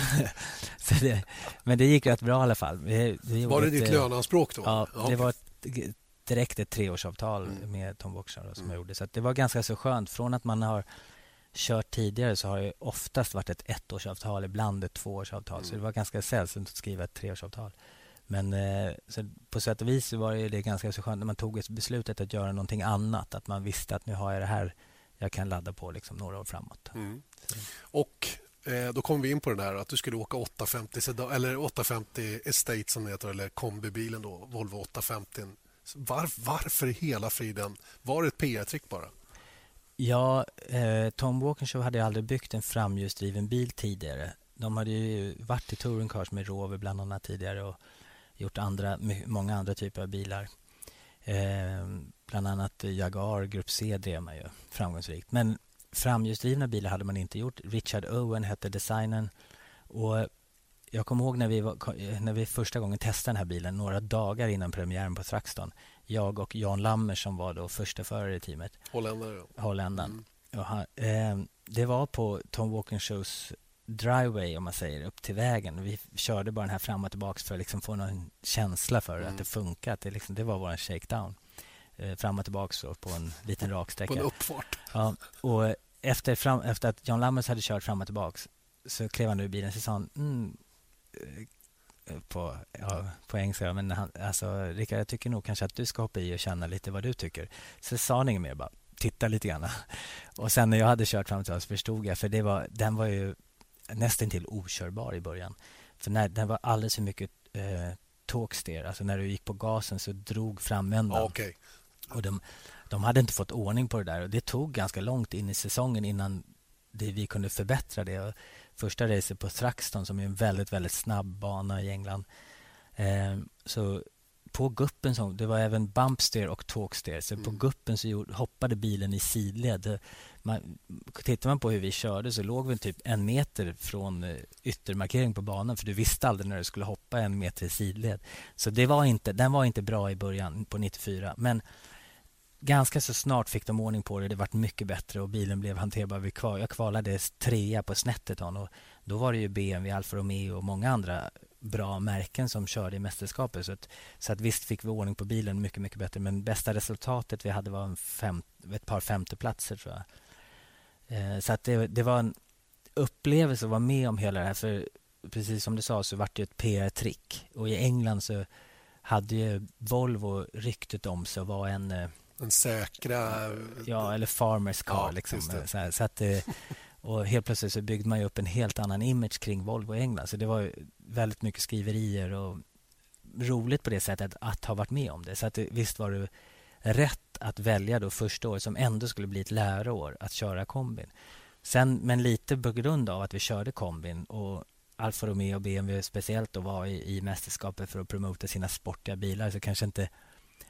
det, men det gick rätt bra i alla fall. Vi, vi var det ett, ditt eh, löneanspråk då? Ja, det var ett, direkt ett treårsavtal mm. med Tom Boxer som mm. jag gjorde. Så det var ganska så skönt. Från att man har kört tidigare så har det oftast varit ett ettårsavtal, ibland ett tvåårsavtal. Mm. Så det var ganska sällsynt att skriva ett treårsavtal. Men eh, på sätt och vis var det ganska så skönt när man tog beslutet att göra någonting annat. Att man visste att nu har jag det här jag kan ladda på liksom några år framåt. Mm. Och eh, då kommer vi in på det där att du skulle åka 850, eller 850 Estate som heter, eller kombibilen då, Volvo 850. Var, varför i hela friden? Var det ett PR-trick bara? Ja, eh, Tom Walkinshaw hade aldrig byggt en framhjulsdriven bil tidigare. De hade ju varit i touringcars med Rover bland annat tidigare och gjort andra, många andra typer av bilar. Eh, bland annat Jaguar Grupp C drev man ju framgångsrikt. Men framhjulsdrivna bilar hade man inte gjort. Richard Owen hette designern. Och jag kommer ihåg när vi, var, när vi första gången testade den här bilen några dagar innan premiären på Thruxton. Jag och Jan Lammer som var då första förare i teamet. Holländare. Holländaren. Mm. Han, eh, det var på Tom Walkinshaws driveway om man säger, upp till vägen. Vi körde bara den här fram och tillbaka för att liksom få någon känsla för mm. att det funkar. Att det, liksom, det var vår shakedown. Eh, fram och tillbaka på en liten raksträcka. På en uppfart. Ja, och efter, fram, efter att John Lammers hade kört fram och tillbaka så klev han ur bilen och sa han, mm, eh, på, ja, på engelska, men han, alltså, Rickard, jag tycker nog kanske att du ska hoppa i och känna lite vad du tycker. Så sa han inget mer, bara titta lite grann. Och sen när jag hade kört fram till oss förstod jag, för det var, den var ju nästan till okörbar i början. För när, den var alldeles för mycket eh, tågster. Alltså när du gick på gasen så drog framändan. Okay. Och de, de hade inte fått ordning på det där. Och Det tog ganska långt in i säsongen innan det, vi kunde förbättra det. Och första racet på Thruxton som är en väldigt, väldigt snabb bana i England. Eh, så på guppen, så, det var även bumpster och tågster. Så mm. på guppen så hoppade bilen i sidled. Man, tittar man på hur vi körde så låg vi typ en meter från eh, yttermarkering på banan för du visste aldrig när du skulle hoppa en meter i sidled. Så det var inte, den var inte bra i början på 94. Men ganska så snart fick de ordning på det. Det vart mycket bättre och bilen blev hanterbar. Vi kval, jag kvalade trea på Snetterton och då var det ju BMW, Alfa Romeo och många andra bra märken som körde i mästerskapet. Så att, så att visst fick vi ordning på bilen mycket, mycket bättre. Men bästa resultatet vi hade var en fem, ett par femteplatser tror jag. Eh, så att det, det var en upplevelse att vara med om hela det här. För precis som du sa så var det ett PR-trick. Och i England så hade ju Volvo ryktet om sig att vara en... Eh, en säkra... Ja, eller farmers car. Ja, liksom. så, här, så, att, eh, och helt plötsligt så byggde man upp en helt annan image kring Volvo i England. Så det var väldigt mycket skriverier och roligt på det sättet att ha varit med om det. Så att visst var det rätt att välja då första året som ändå skulle bli ett läroår att köra kombin. Sen, men lite på grund av att vi körde kombin och Alfa Romeo och BMW speciellt då var i, i mästerskapet för att promota sina sportiga bilar så kanske inte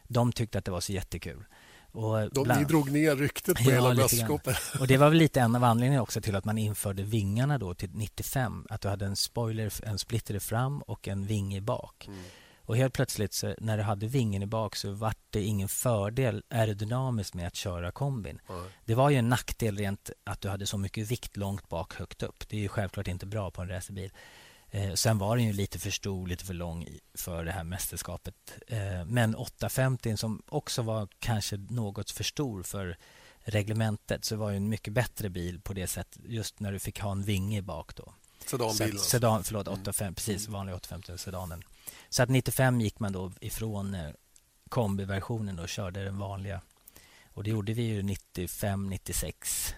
de tyckte att det var så jättekul. Och de, bland... Ni drog ner ryktet på ja, hela mästerskapet. Och det var väl lite en av anledningarna också till att man införde vingarna då till 95. Att du hade en spoiler, en splitter fram och en vinge bak. Mm. Och helt plötsligt så, när du hade vingen i bak så var det ingen fördel aerodynamiskt med att köra kombin. Mm. Det var ju en nackdel rent att du hade så mycket vikt långt bak, högt upp. Det är ju självklart inte bra på en racerbil. Eh, sen var den ju lite för stor, lite för lång för det här mästerskapet. Eh, men 850 som också var kanske något för stor för reglementet så var ju en mycket bättre bil på det sättet just när du fick ha en vinge bak då. Sedanbilen? Sedan, förlåt, 85, mm. precis. Vanliga 850 sedanen. Så att 95 gick man då ifrån eh, kombiversionen och körde den vanliga. Och det gjorde vi ju 95, 96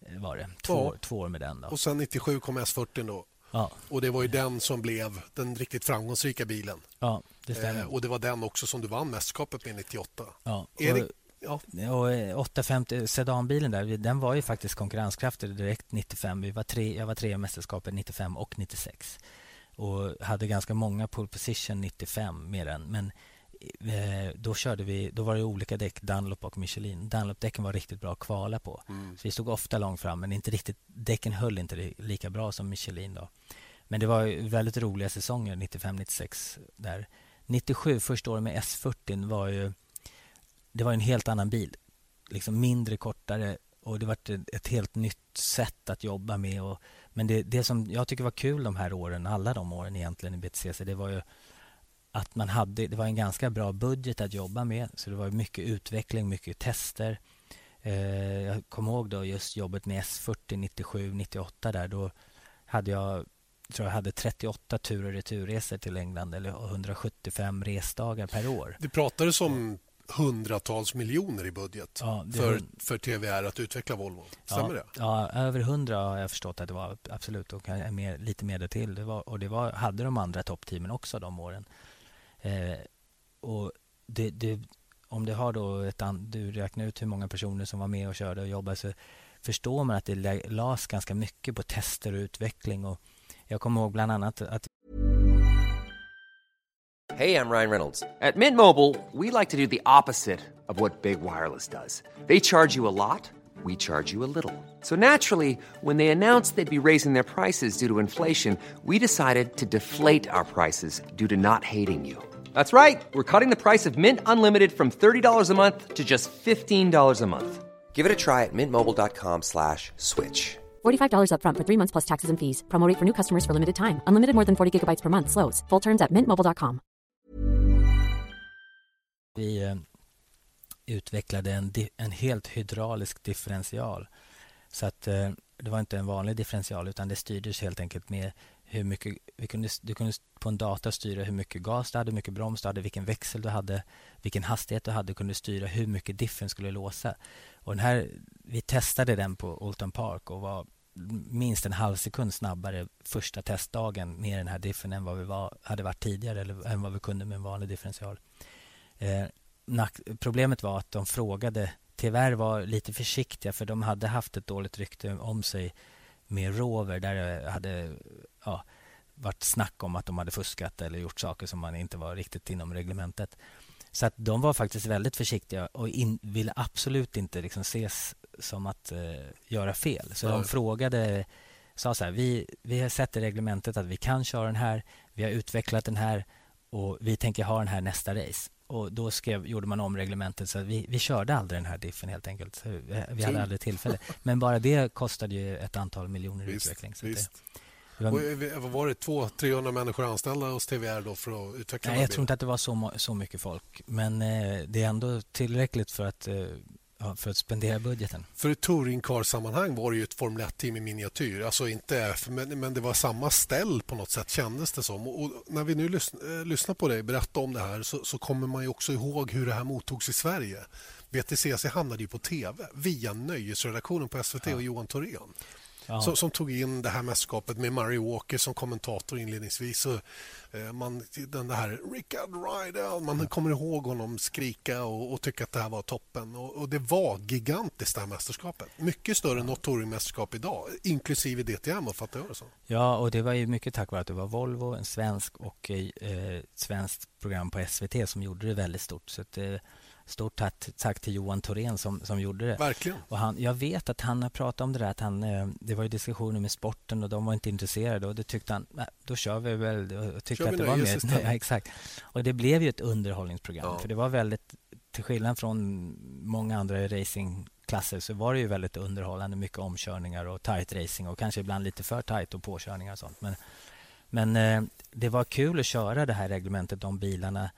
eh, var det. Två, ja. två år med den. Då. Och sen 97 kom S40 då. Ja. Och det var ju den som blev den riktigt framgångsrika bilen. Ja, det stämmer. Eh, och det var den också som du vann mästerskapet med 98. Ja. Erik, Ja. Och 850 eh, sedanbilen där, den var ju faktiskt konkurrenskraftig direkt 95. Vi var tre, jag var tre i mästerskapet 95 och 96 och hade ganska många pole position 95 med den. Men då körde vi, då var det olika däck, Dunlop och Michelin. Dunlop-däcken var riktigt bra att kvala på. Mm. Så vi stod ofta långt fram, men inte riktigt, däcken höll inte lika bra som Michelin. Då. Men det var väldigt roliga säsonger, 95-96. där. 97, första året med S40 var ju det var en helt annan bil. Liksom mindre, kortare och det var ett, ett helt nytt sätt att jobba med. Och, men det, det som jag tycker var kul de här åren, alla de åren egentligen i BTCC, det var ju att man hade, det var en ganska bra budget att jobba med. Så det var mycket utveckling, mycket tester. Eh, jag kommer ihåg då just jobbet med S40 97, 98 där. Då hade jag tror jag hade 38 tur och returresor till England eller 175 resdagar per år. Det pratades om hundratals miljoner i budget ja, för, för TVR att utveckla Volvo. Stämmer ja, det? Ja, över hundra har jag förstått att det var. Absolut, och mer, lite mer till. Det var, och det var, hade de andra toppteamen också de åren. Eh, och det, det, om du har då ett du räknar ut hur många personer som var med och körde och jobbade så förstår man att det lades ganska mycket på tester och utveckling. Och jag kommer ihåg bland annat att Hej, jag Ryan Reynolds. At Mint Mobile, we like to do the opposite of what Big Wireless does. They charge you a lot, we charge you a little. So naturally, when they announced they'd be raising their prices due to inflation, we decided to deflate our prices due to not hating you. That's right. We're cutting the price of Mint Unlimited from $30 a month to just $15 a month. Give it a try at mintmobile.com slash switch. $45 upfront for three months plus taxes and fees. Promote for new customers for limited time. Unlimited more than 40 gigabytes per month. Slows. Full terms at mintmobile.com. Vi eh, utvecklade en, en helt hydraulisk differential. Så att eh, det var inte en vanlig differential utan det styrdes helt enkelt med hur mycket... Vi kunde, du kunde på en data styra hur mycket gas du hade, hur mycket broms du hade, vilken växel du hade, vilken hastighet du hade. Du kunde styra hur mycket diffen skulle låsa. Och den här, vi testade den på Olton Park och var minst en halv sekund snabbare första testdagen med den här diffen än vad vi var, hade varit tidigare eller än vad vi kunde med en vanlig differential. Eh, problemet var att de frågade tyvärr var lite försiktiga för de hade haft ett dåligt rykte om sig med Rover där det hade ja, varit snack om att de hade fuskat eller gjort saker som man inte var riktigt inom reglementet. Så att de var faktiskt väldigt försiktiga och in, ville absolut inte liksom ses som att uh, göra fel. Så ja. de frågade, sa så här, vi, vi har sett i reglementet att vi kan köra den här, vi har utvecklat den här och vi tänker ha den här nästa race. Och Då skrev, gjorde man om reglementet så vi, vi körde aldrig den här diffen helt enkelt. Vi, vi hade aldrig tillfälle. Men bara det kostade ju ett antal miljoner i utveckling. Så visst. Det, var... Och, var det 200-300 människor anställda hos TVR då för att utveckla Nej, Jag tror inte att det var så, så mycket folk. Men eh, det är ändå tillräckligt för att eh, för att spendera budgeten. För i touringcar-sammanhang var det ju ett Formel 1-team i miniatyr. Alltså inte, men, men det var samma ställ på något sätt kändes det som. Och, när vi nu lyssn, äh, lyssnar på dig berätta om det här så, så, kommer man också ihåg hur det här mottogs i Sverige. VTCC hamnade ju på tv via nöjesredaktionen på SVT ja. och Johan Thorén ja. som, som, tog in det här mästerskapet med Murray Walker som kommentator inledningsvis. Så, eh, man, den här Rickard Rydell, man kommer ihåg honom skrika och, och tycka att det här var toppen. Och, och, det var gigantiskt det här mästerskapet. Mycket större än något touringmästerskap idag, inklusive DTM, fattar jag det så. Ja, och det var ju mycket tack vare att det var Volvo, en svensk och eh, ett svenskt program på SVT som gjorde det väldigt stort. Så att, eh, Stort tack, tack till Johan Thorén som, som gjorde det. Verkligen. Och han, jag vet att han har pratat om det där. Att han, eh, det var ju diskussioner med sporten och de var inte intresserade. Och Då tyckte han nej, då kör vi väl. Och tyckte att det var mer, nej, exakt. Och det blev ju ett underhållningsprogram. Ja. För det var väldigt, till skillnad från många andra racingklasser så var det ju väldigt underhållande. Mycket omkörningar och tight racing och kanske ibland lite för tight och påkörningar och sånt. Men, men eh, det var kul att köra det här reglementet, de bilarna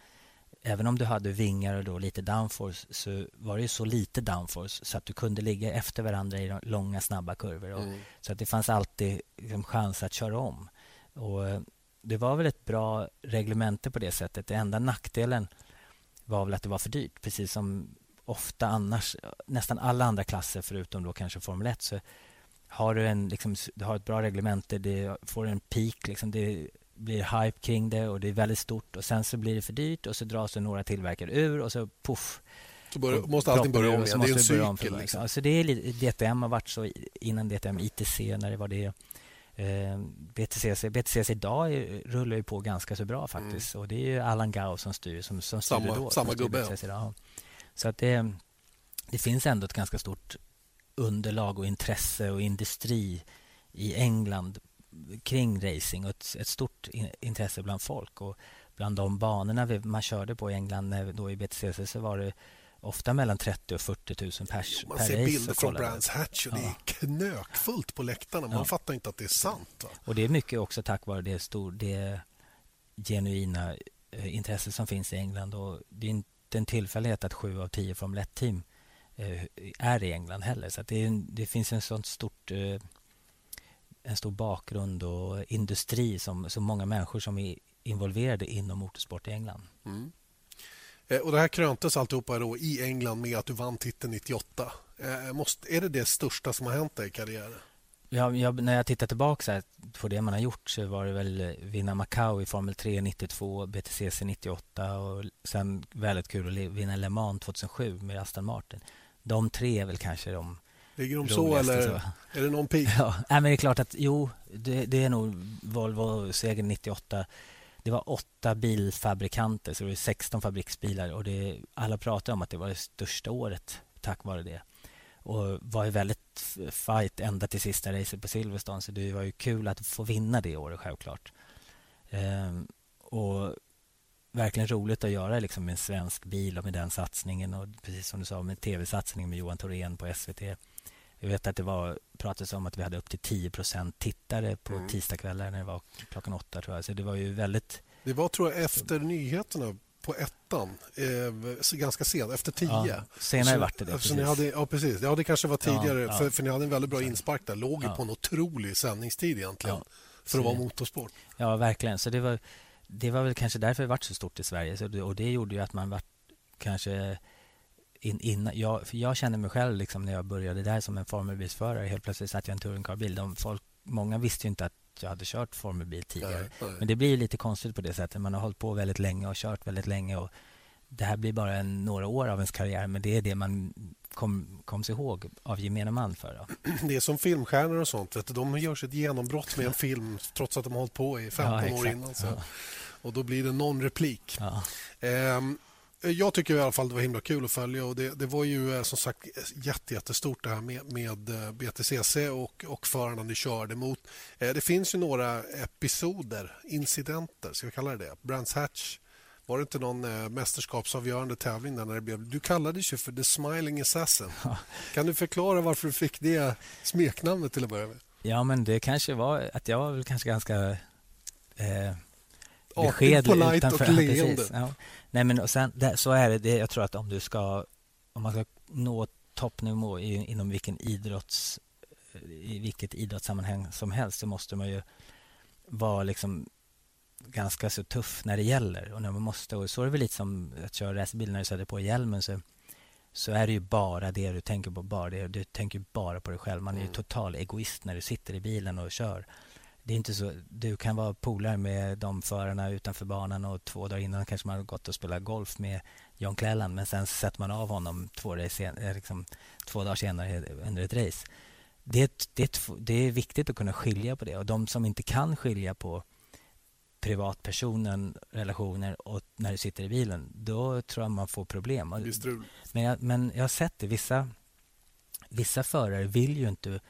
även om du hade vingar och då lite downforce så var det så lite downforce så att du kunde ligga efter varandra i långa, snabba kurvor. Och, mm. Så att det fanns alltid liksom, chans att köra om. Och, eh, det var väl ett bra reglemente på det sättet. Den enda nackdelen var väl att det var för dyrt. Precis som ofta annars, nästan alla andra klasser förutom då kanske Formel 1 så har du, en, liksom, du har ett bra reglemente, det får en peak. Liksom, det blir hype kring det och det är väldigt stort och sen så blir det för dyrt och så dras några tillverkare ur och så poff. Så börja, måste allting börja om igen. Det är en cykel. Liksom. Alltså det är lite, DTM har varit så innan DTM, ITC när det var det. Eh, BTCC, BTCC idag är, rullar ju på ganska så bra faktiskt. Mm. Och det är Allan Gau som styr, som, som samma, då. Samma gubbe. Ja. Så att det, det finns ändå ett ganska stort underlag och intresse och industri i England kring racing och ett, ett stort in, intresse bland folk. Och bland de banorna vi, man körde på i England då i BTCC så var det ofta mellan 30 och 40 000 pers man per ser bilder från Brands Hatch och ja. det är knökfullt på läktarna. Man ja. fattar inte att det är sant. Va? Och Det är mycket också tack vare det, stor, det genuina eh, intresse som finns i England. Och Det är inte en tillfällighet att sju av tio Formel 1-team eh, är i England heller. Så det, är, det, finns en sånt stort eh, en stor bakgrund och industri som så många människor som är involverade inom motorsport i England. Mm. Eh, och Det här kröntes alltihopa då i England med att du vann titeln 98. Eh, måste, är det det största som har hänt dig i karriären? Ja, jag, när jag tittar tillbaka på det man har gjort så var det väl vinna Macau i Formel 3 92, BTCC 98 och sen väldigt kul att vinna Le Mans 2007 med Aston Martin. De tre är väl kanske de Ligger de så eller så. är det någon peak? Ja, men det är klart att jo, det, det är nog Volvo-segern 98. Det var åtta bilfabrikanter, så det var 16 fabriksbilar. och det, Alla pratar om att det var det största året tack vare det. Och var ju väldigt fight ända till sista racet på Silverstone. Så det var ju kul att få vinna det året, självklart. Ehm, och verkligen roligt att göra liksom, med en svensk bil och med den satsningen. Och precis som du sa, med tv-satsningen med Johan Thorén på SVT. Jag vet att det var pratades om att vi hade upp till 10% tittare på mm. tisdagskvällar när det var klockan åtta. Tror jag. Så det var ju väldigt... Det var tror jag efter nyheterna på ettan eh, ganska sent, efter tio. Ja, senare vart det det. Precis. Ni hade, ja, precis. Ja, det kanske var tidigare, Ja, ja. För, för ni hade en väldigt bra inspark där. Låg ju på en otrolig sändningstid egentligen för att vara motorsport. Ja, verkligen. Så det var, det var väl kanske därför det vart så stort i Sverige. Så det, och det gjorde ju att man vart kanske in, innan, jag, för jag kände mig själv liksom när jag började där som en formelbilsförare. Helt plötsligt satt jag i en touringcarbil. De folk, många visste ju inte att jag hade kört formelbil tidigare. Nej, nej. Men det blir lite konstigt på det sättet. Man har hållit på väldigt länge och kört väldigt länge. Och det här blir bara en, några år av ens karriär, men det är det man kom, kom sig ihåg av gemene man för. Då. Det är som filmstjärnor och sånt. Vet du, de gör sitt genombrott med en film trots att de har hållit på i 15 år exakt. innan. Så. Ja. Och då blir det någon replik. Ja. Jag tycker i alla fall det var himla kul att följa och det, det var ju eh, som sagt jätte, jättestort det här med, med eh, BTCC och, och förarna ni körde mot. Eh, det finns ju några episoder, incidenter, ska vi kalla det det? Brands Hatch. Var det inte någon mästerskapsavgörande tävling där när det blev... Du kallades ju för The Smiling Assassin. Kan du förklara varför du fick det smeknamnet till att börja med? Ja, men det kanske var att jag var väl kanske ganska eh, Artig, beskedlig polite utanför. och Ja, leende. precis. Ja. Nej, men och sen, det, så är det, det. Jag tror att om du ska, om man ska nå toppnivå i, inom vilken idrotts, i vilket idrottssammanhang som helst så måste man ju vara liksom ganska så tuff när det gäller och när man måste. Och så är det väl lite som att köra racerbil när du sätter på hjälmen så, så är det ju bara det du tänker på. Bara det. Du tänker bara på dig själv. Man är ju total egoist när du sitter i bilen och kör. Det är inte så, du kan vara polare med de förarna utanför banan och två dagar innan kanske man har gått och spelat golf med John Cleland men sen sätter man av honom två, sen, eh, liksom, två dagar senare under ett race. Det det, det är viktigt att kunna skilja på det och de som inte kan skilja på privatpersonen, relationer och när du sitter i bilen, då tror jag man får problem. Men jag, men jag har sett det. Vissa, vissa förare vill ju inte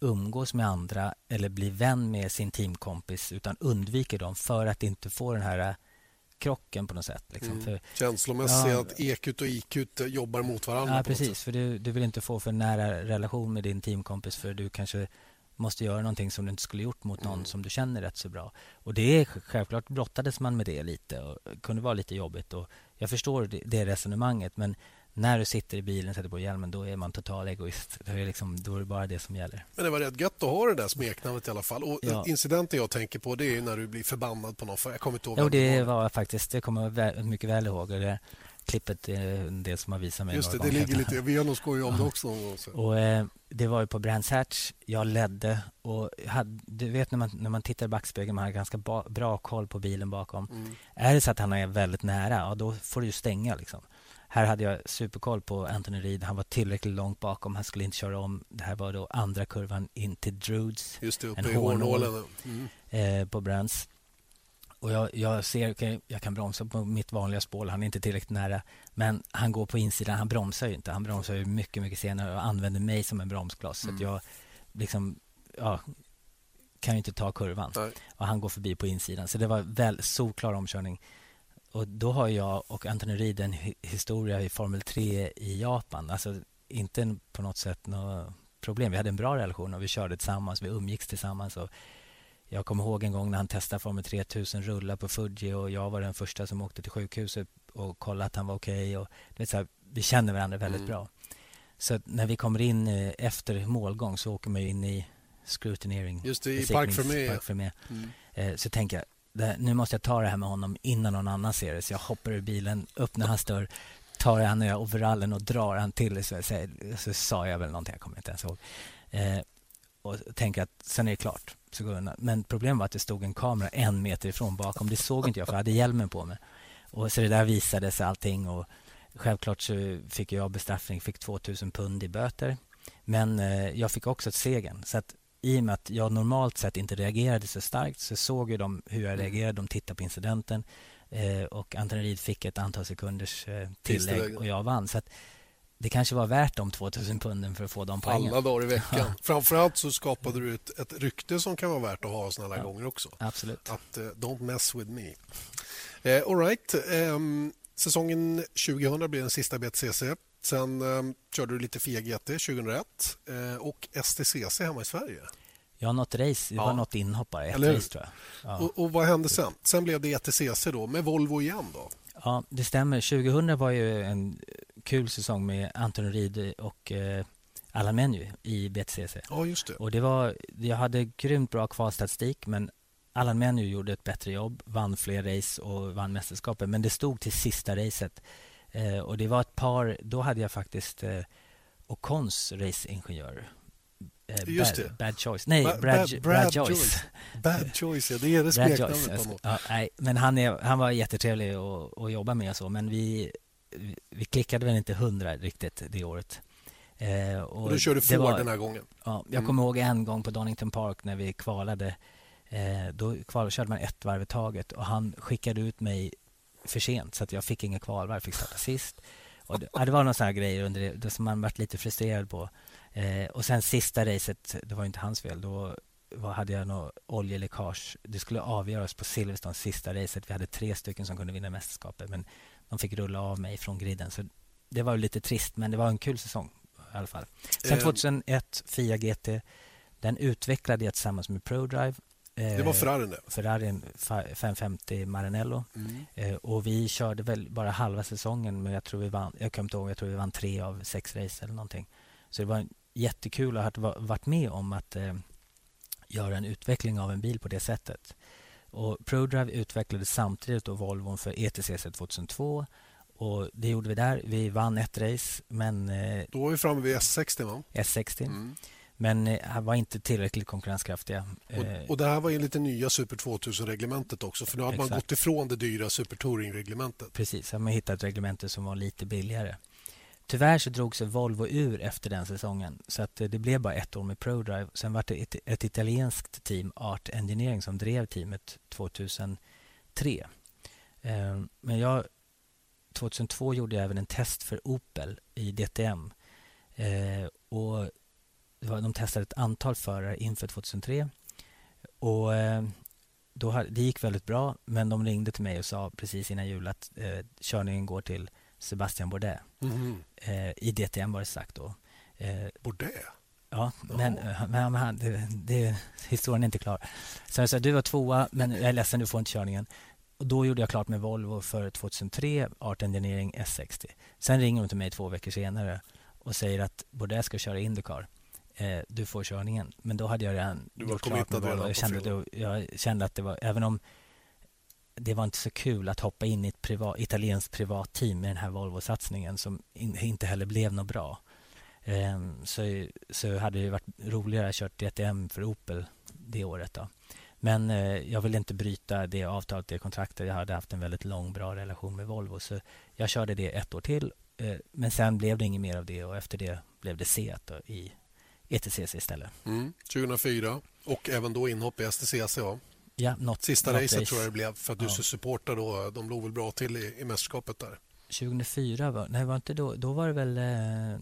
umgås med andra eller bli vän med sin teamkompis utan undviker dem för att inte få den här äh, krocken på något sätt. Liksom. För, Känslomässigt Ja. att EQ och IQ jobbar mot varandra. ja, precis. För du, du vill inte få för nära relation med din teamkompis för du kanske måste göra någonting som du inte skulle gjort mot någon som du känner rätt så bra. Och det är självklart brottades man med det lite och kunde vara lite jobbigt. Och jag förstår det, det resonemanget men när du sitter i bilen och sätter på hjälmen då är man total egoist. Då är, det liksom, då är det bara det som gäller. Men det var rätt gött att ha det där smeknamnet i alla fall. Och Ja. Incidenten jag tänker på det är när du blir förbannad på någon. För jag kommer inte ihåg Jo, det var. var faktiskt, det kommer jag vä- mycket väl ihåg. Och det klippet är del som har visat mig Just det, det ligger lite... Vi har nog skojat om det också. Och eh, Det var ju på Brands Hatch. Jag ledde. och hade, Du vet när man, när man tittar i backspegeln, man har ganska ba, bra koll på bilen bakom. Mm. Är det så att han är väldigt nära, ja, då får du stänga. Liksom. Här hade jag superkoll på Anthony Reid. Han var tillräckligt långt bakom. Han skulle inte köra om. Det här var då andra kurvan in till Drudes Just det, uppe En i hårnål. hårnålen. Mm. eh, på Brands. Och jag, jag ser, jag kan bromsa på mitt vanliga spår. Han är inte tillräckligt nära. Men han går på insidan. Han bromsar ju inte. Han bromsar ju mycket, mycket senare och använder mig som en bromskloss. Så att jag liksom, ja, kan ju inte ta kurvan. Nej. Och han går förbi på insidan. Så det var väl solklar omkörning. Och då har jag och Anthony Reid en hi- historia i Formel 3 i Japan. Alltså inte på något sätt något problem. Vi hade en bra relation och vi körde tillsammans. Vi umgicks tillsammans. Och jag kommer ihåg en gång när han testade Formel 3000 rullar på Fuji och jag var den första som åkte till sjukhuset och kollade att han var okej. och så här, vi känner varandra väldigt Mm. bra. Så när vi kommer in eh, efter målgång så åker man in i scrutinering. Just det, i besiktnings- Parc Fermé. Parc Fermé. Mm. Eh, så tänker jag, det, nu måste jag ta det här med honom innan någon annan ser det. Så jag hoppar ur bilen, öppnar hans dörr, tar han i overallen och drar han till. Så, så, så sa jag väl någonting, jag kommer inte ens ihåg. Eh, och tänker att sen är det klart. Så går jag undan. Men problemet var att det stod en kamera en meter ifrån bakom. Det såg inte jag för jag hade hjälmen på mig. Och så det där visades allting och självklart så fick jag bestraffning, fick 2000 pund i böter. Men eh, jag fick också ett segern. Så att i och med att jag normalt sett inte reagerade så starkt så såg ju de hur jag reagerade. De tittade på incidenten eh, och Anthony Reid fick ett antal sekunders eh, tillägg och jag vann. Så att det kanske var värt de 2000 punden för att få de poängen. Alla dagar i veckan. Framförallt så skapade du ett, ett rykte som kan vara värt att ha såna här gånger också. Absolut. Att uh, don't mess with me. Eh, all right. Ehm, säsongen 2000 blir den sista BTCC. Sen ehm, körde du lite FIA GT 2001 eh, och STCC hemma i Sverige. Har något race, det Ja. var något inhopp bara, ett race tror jag. Ja. Och, och vad hände sen? Sen blev det ETCC då med Volvo igen då. Ja, det stämmer. 2000 var ju en kul säsong med Anton Reed och eh, Allan Menu i BTCC. Ja, just det. Och det var, jag hade grymt bra kvalstatistik men Allan Menu gjorde ett bättre jobb, vann fler race och vann mästerskapet. Men det stod till sista racet. Eh, och det var ett par, då hade jag faktiskt eh, Ocons raceingenjör. Eh, Just bad, det. bad choice. Nej, Ba- Brad, Brad- Brad, Joyce. Joyce. Bad choice, ja. Det är det smeknamnet på Ja, nej, men han, är, han var jättetrevlig att, att jobba med. och Så, men vi, vi klickade väl inte hundra riktigt det året. Eh, Och du körde Ford var- den här gången. Ja, jag Mm. kommer ihåg en gång på Donington Park när vi kvalade. Eh, då kval, körde man ett varv i taget och han skickade ut mig för sent så att jag fick inga kvalvarv, fick starta sist. Och det, ja, det var några sådana grejer under det, det som man varit lite frustrerad på. Eh, och sen sista racet, det var inte hans fel. Då var, hade jag något oljeläckage. Det skulle avgöras på Silverstone sista racet. Vi hade tre stycken som kunde vinna mästerskapet men de fick rulla av mig från griden. Så det var lite trist men det var en kul säsong i alla fall. Sen Eh. 2001, Fia GT. Den utvecklade jag tillsammans med ProDrive. Det var Ferrarin det. Ferrarin fa- 550 Maranello. Mm. Eh, och vi körde väl bara halva säsongen men jag tror vi vann, jag kommer inte ihåg, jag tror vi vann tre av sex race eller någonting. Så det var jättekul att ha varit med om att eh, göra en utveckling av en bil på det sättet. Och ProDrive utvecklade samtidigt då Volvon för ETCC 2002 och det gjorde vi där. Vi vann ett race men eh, Då var vi framme vid S60 va? S60 Mm. Men eh, var inte tillräckligt konkurrenskraftiga. Eh, Och, och det här var ju lite nya Super 2000-reglementet också för nu hade man gått ifrån det dyra Super Touring-reglementet. Precis, man hittade ett reglemente som var lite billigare. Tyvärr så drog sig Volvo ur efter den säsongen så att eh, det blev bara ett år med ProDrive. Sen var det ett, ett italienskt team, Art Engineering, som drev teamet 2003. Eh, Men jag, 2002 gjorde jag även en test för Opel i DTM. Eh, och det var, de testade ett antal förare inför 2003. Och eh, då hade, det gick väldigt bra, men de ringde till mig och sa precis innan jul att eh, körningen går till Sebastian Bourdais. Mhm. Eh, I DTM var det sagt då. Eh, Bourdais? ja, men, eh, men, men han, det, det, historien är inte klar. Så jag sa, du var tvåa, men jag är ledsen, du får inte körningen. Och då gjorde jag klart med Volvo för 2003, Art Engineering S60. Sen ringer de till mig två veckor senare och säger att Bourdais ska köra Indycar. Eh, du får körningen. Men då hade jag redan Du gjort klart med Jag kände, då, jag kände att det var, även om det var inte så kul att hoppa in i ett privat, italienskt privatteam med den här Volvo-satsningen som in, inte heller blev något bra. Ehm, så, så hade det varit roligare att kört DTM för Opel det året. Då. Men eh, jag ville inte bryta det avtalet, det kontraktet. Jag hade haft en väldigt lång, bra relation med Volvo. Så jag körde det ett år till. Eh, men sen blev det inget mer av det och efter det blev det då, i ETCC istället. Mm. 2004 och även då inhopp i STCC. Ja. Ja, något, Sista något racet race. tror jag det blev för att du Ja. supportar då. De låg väl bra till i, i mästerskapet där. 2004 var, nej var inte då, då var det väl eh,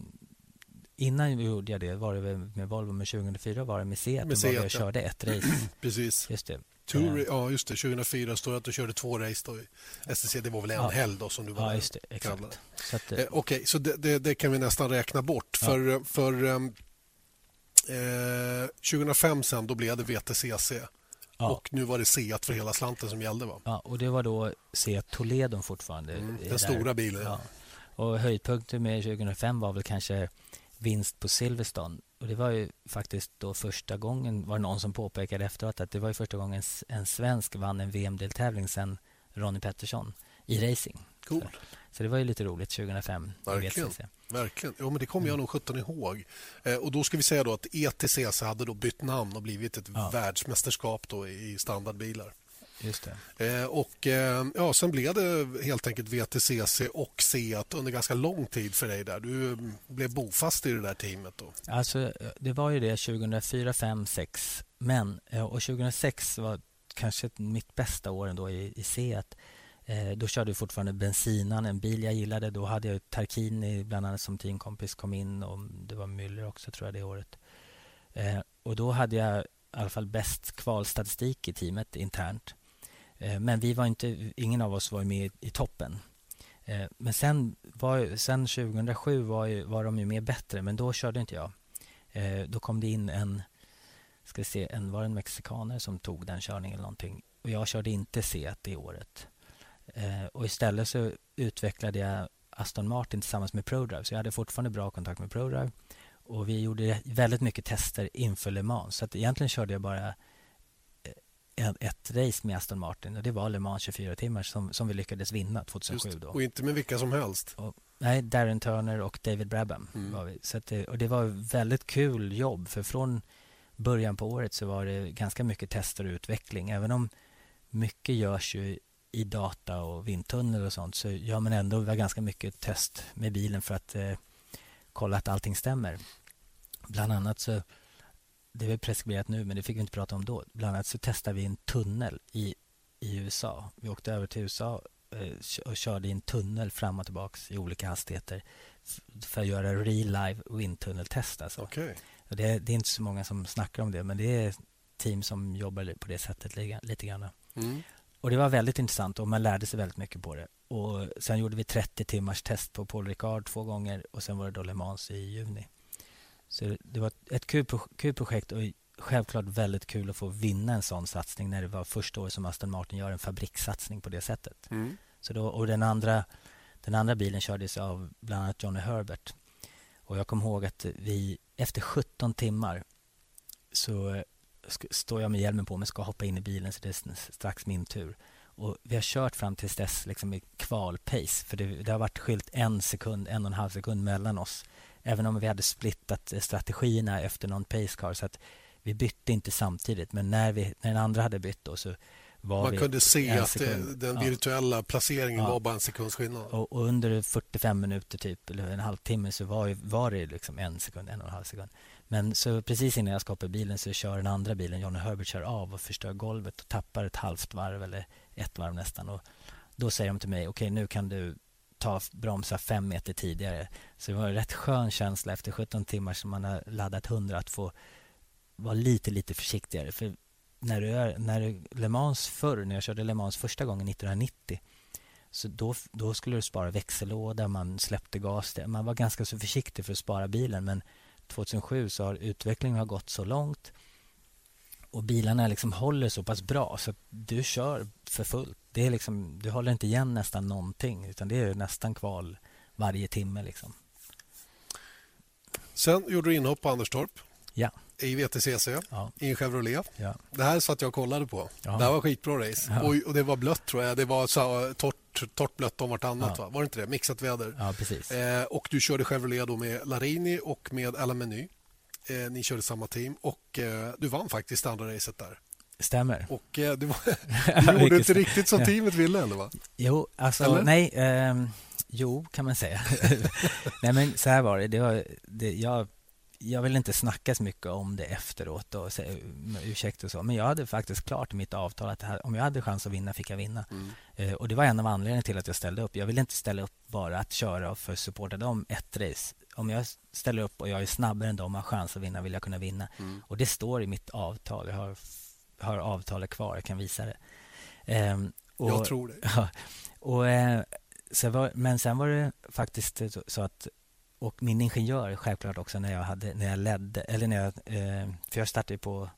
innan vi gjorde jag det var det väl med Volvo men 2004 var det med Seat, Med Seat, jag ja. körde ett race. Precis. Just det. Tour, Eh, ja, just det. 2004 står det att du körde två race då i STC. Det var väl en Ja. helg då som du var Ja, just det. kallade. Exakt. Så att, eh, Eh, Okej, så det, det, det kan vi nästan räkna bort. Ja. För, för eh, 2005 sen, då blev det VTCC. ja, Och nu var det Seat för hela slanten som gällde. va? ja, och det var då Seat Toledo fortfarande. Mm, eh, den där. stora bilen. Ja. Och höjdpunkten med 2005 var väl kanske vinst på Silverstone. Och det var ju faktiskt då första gången, var det någon som påpekade efteråt, att det var ju första gången en svensk vann en VM-deltävling sen Ronnie Pettersson i racing. Cool. Så det var ju lite roligt 2005. i Verkligen. Verkligen. Ja, men det kommer jag nog 17 ihåg. Eh, och då ska vi säga då att ETCC hade då bytt namn och blivit ett Ja. världsmästerskap då i standardbilar. Just. Eh, och eh, ja, sen blev det helt enkelt VTCC och Seat under ganska lång tid för dig där. Du eh, blev bofast i det där teamet då. Alltså, det var ju det 2004, 5, 6. Men, eh, och 2006 var kanske mitt bästa år ändå i, i Seat. Eh, då körde jag fortfarande bensinan, en bil jag gillade. Då hade jag Tarkini bland annat som teamkompis kom in och det var Müller också tror jag det året. Eh, och då hade jag i alla fall bäst kvalstatistik i teamet internt. Eh, men vi var inte, ingen av oss var med i, i toppen. Eh, men sen, var, sen 2007 var, ju, var de ju mer bättre, men då körde inte jag. Eh, då kom det in en, ska vi se, en, var det en mexikaner som tog den körningen eller någonting. Och jag körde inte C det året. Eh, och istället så utvecklade jag Aston Martin tillsammans med ProDrive. Så jag hade fortfarande bra kontakt med ProDrive. Och vi gjorde väldigt mycket tester inför Le Mans. Så att egentligen körde jag bara ett race med Aston Martin och det var Le Mans 24 timmar som, som vi lyckades vinna 2007. Då. Och inte med vilka som helst? Och, nej, Darren Turner och David Brabham mm. var vi. Så det, och det var väldigt kul jobb för från början på året så var det ganska mycket tester och utveckling. Även om mycket görs ju i data och vindtunnel och sånt så gör man ändå ganska mycket test med bilen för att eh, kolla att allting stämmer. Bland annat så det är väl preskriberat nu, men det fick vi inte prata om då. Bland annat så testade vi en tunnel i, i USA. Vi åkte över till USA eh, och körde i en tunnel fram och tillbaka i olika hastigheter för att göra real live vindtunneltest. Alltså. Okay. Det, det, är inte så många som snackar om det, men det är team som jobbar på det sättet lite grann. Mm. Och Det var väldigt intressant och man lärde sig väldigt mycket på det. Och Sen gjorde vi 30 timmars test på Paul Ricard två gånger och sen var det då Le Mans i juni. Så det var ett kul, kul projekt och självklart väldigt kul att få vinna en sån satsning när det var första året som Aston Martin gör en fabrikssatsning på det sättet. Mm. Så då, och den andra, den andra bilen kördes av bland annat Johnny Herbert. Och jag kommer ihåg att vi efter 17 timmar så står jag med hjälmen på mig ska hoppa in i bilen så det är strax min tur. Och Vi har kört fram till dess liksom i kvalpace för det, det har varit skilt en sekund, en och en halv sekund mellan oss Även om vi hade splittat strategierna efter någon pacecar. Så att vi bytte inte samtidigt. Men när, vi, när den andra hade bytt då, så var Man kunde se att det, den virtuella ja. placeringen ja. var bara en sekunds skillnad. Och, och, under 45 minuter, typ, eller en halvtimme, så var, var det liksom en sekund, en och en halv sekund. Men så precis innan jag ska hoppa bilen så kör den andra bilen, Johnny Herbert, kör av och förstör golvet och tappar ett halvt varv eller ett varv nästan. Och då säger de till mig, okej, okay, nu kan du ta bromsa fem meter tidigare. Så det var en rätt skön känsla efter 17 timmar som man har laddat 100 att få vara lite, lite försiktigare. För när du är, när du, Le Mans förr, när jag körde Le Mans första gången 1990 så då, då skulle du spara växellåda, man släppte gas. Man var ganska så försiktig för att spara bilen men 2007 så har utvecklingen har gått så långt och bilarna liksom håller så pass bra så att du kör för fullt. Det är liksom, du håller inte igen nästan någonting utan det är nästan kval varje timme. Liksom. Sen gjorde du inhopp på Anderstorp. Ja. I VTCC, ja. i en Chevrolet. Ja. Det här satt jag och kollade på. Ja. Det här var skitbra race. Ja. Och, och, det var blött, tror jag. Det var så, torrt, torrt blött om vartannat. Ja. Va? Var det inte det? Mixat väder. Ja, precis. Eh, och du körde Chevrolet då med Larini och med Alain Meny. Eh, ni körde samma team och eh, du vann faktiskt andra racet där. Stämmer. Och eh, du, var, du gjorde inte riktigt som teamet ville, eller? Va? Jo, alltså eller? nej. Eh, jo, kan man säga. nej, men så här var det. det, var, det jag, jag vill inte snacka så mycket om det efteråt och säga ursäkt och så. Men jag hade faktiskt klart i mitt avtal att här, om jag hade chans att vinna fick jag vinna. Mm. Eh, och Det var en av anledningarna till att jag ställde upp. Jag ville inte ställa upp bara att köra för att supporta dem ett race om jag ställer upp och jag är snabbare än dem och har chans att vinna vill jag kunna vinna. Mm. Och det står i mitt avtal. Jag har, har avtalet kvar, jag kan visa det. Ehm, och, jag tror det. Och, eh, så var, men sen var det faktiskt så att och min ingenjör självklart också när jag, hade, när jag ledde, eller när jag, eh, för jag startade på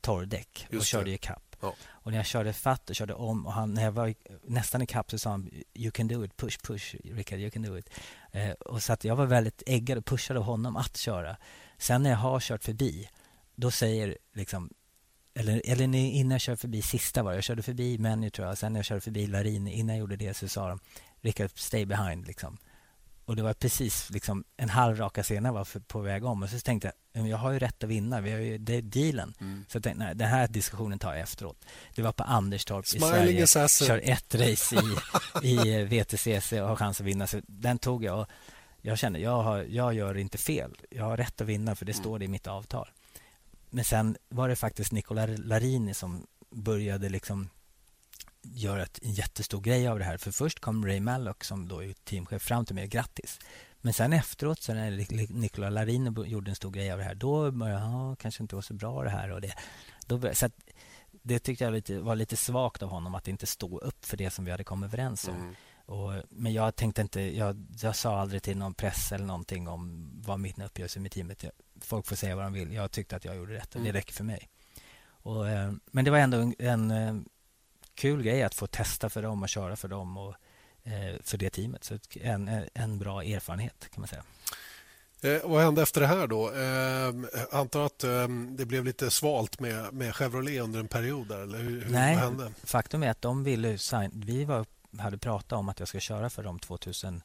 torrdäck och körde i kapp. Ja. Och när jag körde fatt och körde om och han, när jag var nästan i kapp så sa han You can do it, push, push, Rickard, you can do it. Eh, och så att jag var väldigt äggad och pushade honom att köra. Sen när jag har kört förbi, då säger liksom eller, eller innan jag körde förbi sista var jag körde förbi Menu tror jag, sen när jag körde förbi Larin, innan jag gjorde det så sa de Rickard, stay behind liksom. Och det var precis liksom, en halv raka senare var på väg om. Och så tänkte jag, jag har ju rätt att vinna. Vi har ju, det är dealen. Mm. Så jag tänkte, nej, den här diskussionen tar jag efteråt. Det var på Anderstorp i Sverige. Assassin. Kör ett race i, i VTCC och har chans att vinna. Så den tog jag. Och jag kände, jag, har, jag gör inte fel. Jag har rätt att vinna för det mm. står det i mitt avtal. Men sen var det faktiskt Nicola Larini som började liksom göra en jättestor grej av det här. För först kom Ray Mallock som då är teamchef fram till mig och grattis. Men sen efteråt, så när Nicola Larin gjorde en stor grej av det här, då började jag, ja, kanske inte var så bra det här och det. Började, så det tyckte jag lite, var lite svagt av honom att inte stå upp för det som vi hade kommit överens om. Mm. Och, men jag tänkte inte, jag, jag sa aldrig till någon press eller någonting om vad min uppgörelse med teamet. Folk får säga vad de vill. Jag tyckte att jag gjorde rätt och mm. det räcker för mig. Och, eh, men det var ändå en, en kul grej att få testa för dem och köra för dem och eh, för det teamet. Så en, en bra erfarenhet kan man säga. Eh, vad hände efter det här då? Eh, antar att eh, det blev lite svalt med, med Chevrolet under en period där, eller hur, Nej, vad hände? faktum är att de ville sign, vi var, hade pratat om att jag ska köra för dem 2008.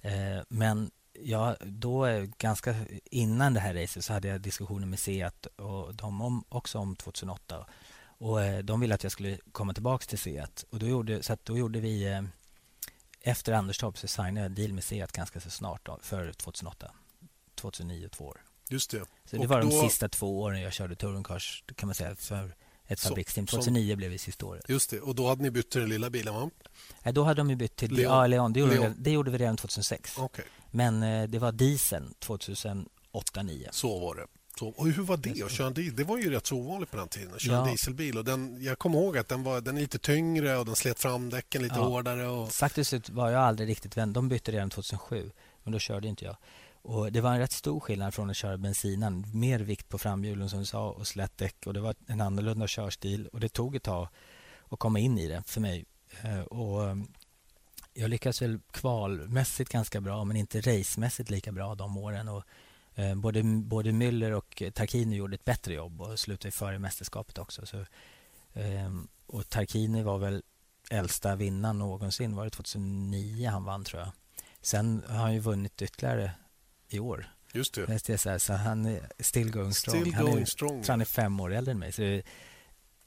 Eh, men ja, då eh, ganska innan det här racet så hade jag diskussioner med Seat och de om, också om 2008. Och eh, de ville att jag skulle komma tillbaka till Seat. Och då gjorde, så då gjorde vi eh, efter Anderstorp så signade jag en deal med Seat ganska så snart då, för 2008. 2009, två år. Just det. Så det Och var de då- sista två åren jag körde touringcars kan man säga för ett fabriksteam. som- 2009 blev det sista året. Just det. Och då hade ni bytt till den lilla bilen, va? Nej, då hade de ju bytt till Leon. Ja, Leon. Det, gjorde Leon. Vi, det gjorde vi redan 2006. Okej, Men eh, det var dieseln 2008-2009. så var det. Så, och hur var det att köra en diesel? Det var ju rätt så ovanligt på den tiden att köra Ja. en dieselbil. Och den, jag kommer ihåg att den, var, den är lite tyngre och den slet framdäcken lite Ja. hårdare. Och, Faktiskt var jag aldrig riktigt vän. De bytte redan 2007, men då körde inte jag. Och Det var en rätt stor skillnad från att köra bensinan. Mer vikt på framhjulen som du sa och slätt däck. Och det var en annorlunda körstil och det tog ett tag att komma in i det för mig. Eh, Och eh, jag lyckades väl kvalmässigt ganska bra men inte racemässigt lika bra de åren. Och både, både Müller och Tarkini gjorde ett bättre jobb och slutade före mästerskapet också. Så, eh, och Tarkini var väl äldsta vinnaren någonsin. Var det 2009 han vann tror jag. Sen har han ju vunnit ytterligare i år. just det. Är så, här, så han är still going strong. Still han going är, strong. han är fem år äldre än mig. Så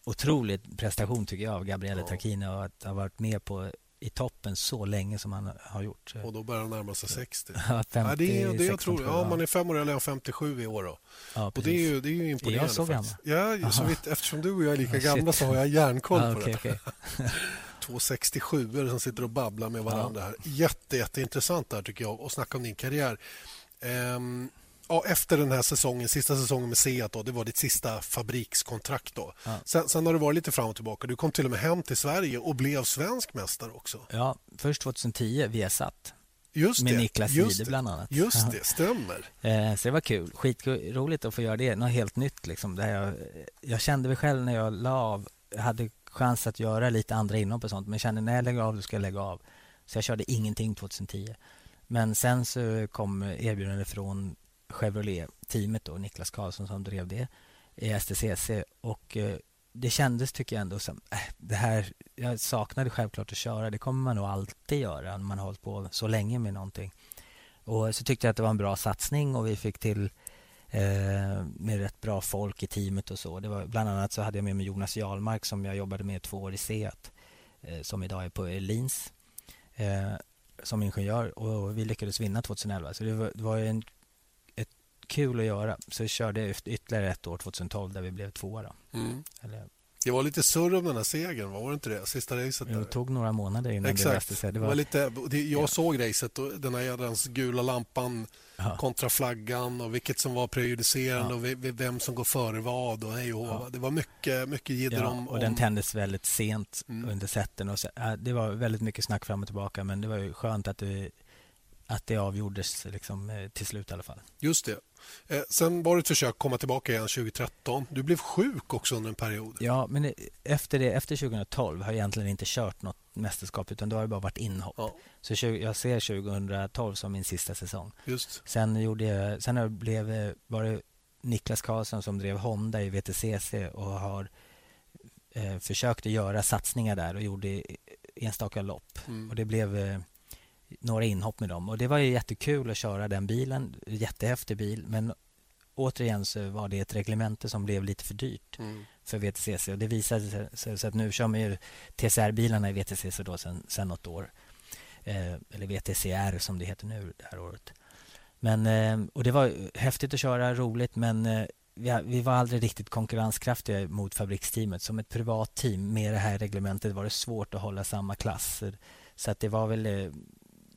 otrolig prestation tycker jag av Gabriele Ja. Tarquini och att ha varit med på i toppen så länge som han har gjort. Och då börjar han närma sig 60. ja, 50, Ja, det är, det jag tror, 16, ja, man är fem år äldre än 57 i år. Då. ja, Och det är ju, det är ju imponerande. jag så faktiskt. Ja, så vitt, eftersom du och jag är lika Ah, shit. gamla så har jag järnkoll Ja, på det. Två 67 som sitter och babblar med varandra här. Jätte, jätteintressant där tycker jag att snacka om din karriär. Ehm, ja, efter den här säsongen, sista säsongen med Seat då, det var ditt sista fabrikskontrakt då. Ja. Sen, sen har det varit lite fram och tillbaka. Du kom till och med hem till Sverige och blev svensk mästare också. Ja, först 2010 Viasat Just med det. Niklas Jihde bland annat. Just det, stämmer. Eh, så det var kul. Skitroligt att få göra det. Något helt nytt. Liksom, där jag, jag kände väl själv när jag la av. Jag hade chans att göra lite andra inhopp och sånt. Men kände när jag lägger av, då ska jag lägga av. Så jag körde ingenting 2010. Men sen så kom erbjudandet från Chevrolet-teamet då, Niklas Karlsson som drev det i STCC. Och eh, det kändes, tycker jag ändå, som äh, det här... Jag saknade självklart att köra. Det kommer man nog alltid göra när man har hållit på så länge med någonting. Och så tyckte jag att det var en bra satsning och vi fick till eh, med rätt bra folk i teamet och så. Det var, bland annat så hade jag med mig Jonas Jarlmark som jag jobbade med två år i Seat eh, som idag är på eh, Lins eh, som ingenjör och vi lyckades vinna 2011. Så det var, det var ju en, kul att göra. Så jag körde efter ytterligare ett år 2012 där vi blev tvåa. Då. Mm. Eller, Det var lite surr om den här segern, var det inte det? Sista racet där. det tog några månader innan det Exakt. löste sig. Det Det var var, lite, det, jag Ja. såg racet och den här jädrans gula lampan ja, kontra flaggan och vilket som var prejudicerande Ja. och ve- ve- vem som går före vad och hej och. Ja. Det var mycket, mycket jidder om... och den tändes väldigt sent Mm. under sätten. Och så, det var väldigt mycket snack fram och tillbaka men det var ju skönt att det, att det avgjordes liksom, eh, till slut i alla fall. just det. Eh, sen var det ett försök att komma tillbaka igen 2013. Du blev sjuk också under en period. Ja, men det- efter, det, efter 2012 har jag egentligen inte kört något mästerskap utan då har det bara varit inhopp. Ja, Så 20, jag ser 2012 som min sista säsong. just. Sen, gjorde jag, sen det blev, eh, var det Niklas Karlsson som drev Honda i VTCC och har eh, försökt att göra satsningar där och gjorde enstaka lopp. Mm. Och det blev eh, några inhopp med dem. Och Det var ju jättekul att köra den bilen. Jättehäftig bil. Men återigen så var det ett reglemente som blev lite för dyrt Mm. för VTCC. Och det visade sig så, att nu kör man ju TCR-bilarna i VTCC då sen, sen något år. Eh, eller VTCR som det heter nu det här året. Men, eh, och det var häftigt att köra, roligt men eh, vi, vi var aldrig riktigt konkurrenskraftiga mot fabriksteamet. Som ett privat team med det här reglementet var det svårt att hålla samma klass. Så att det var väl eh,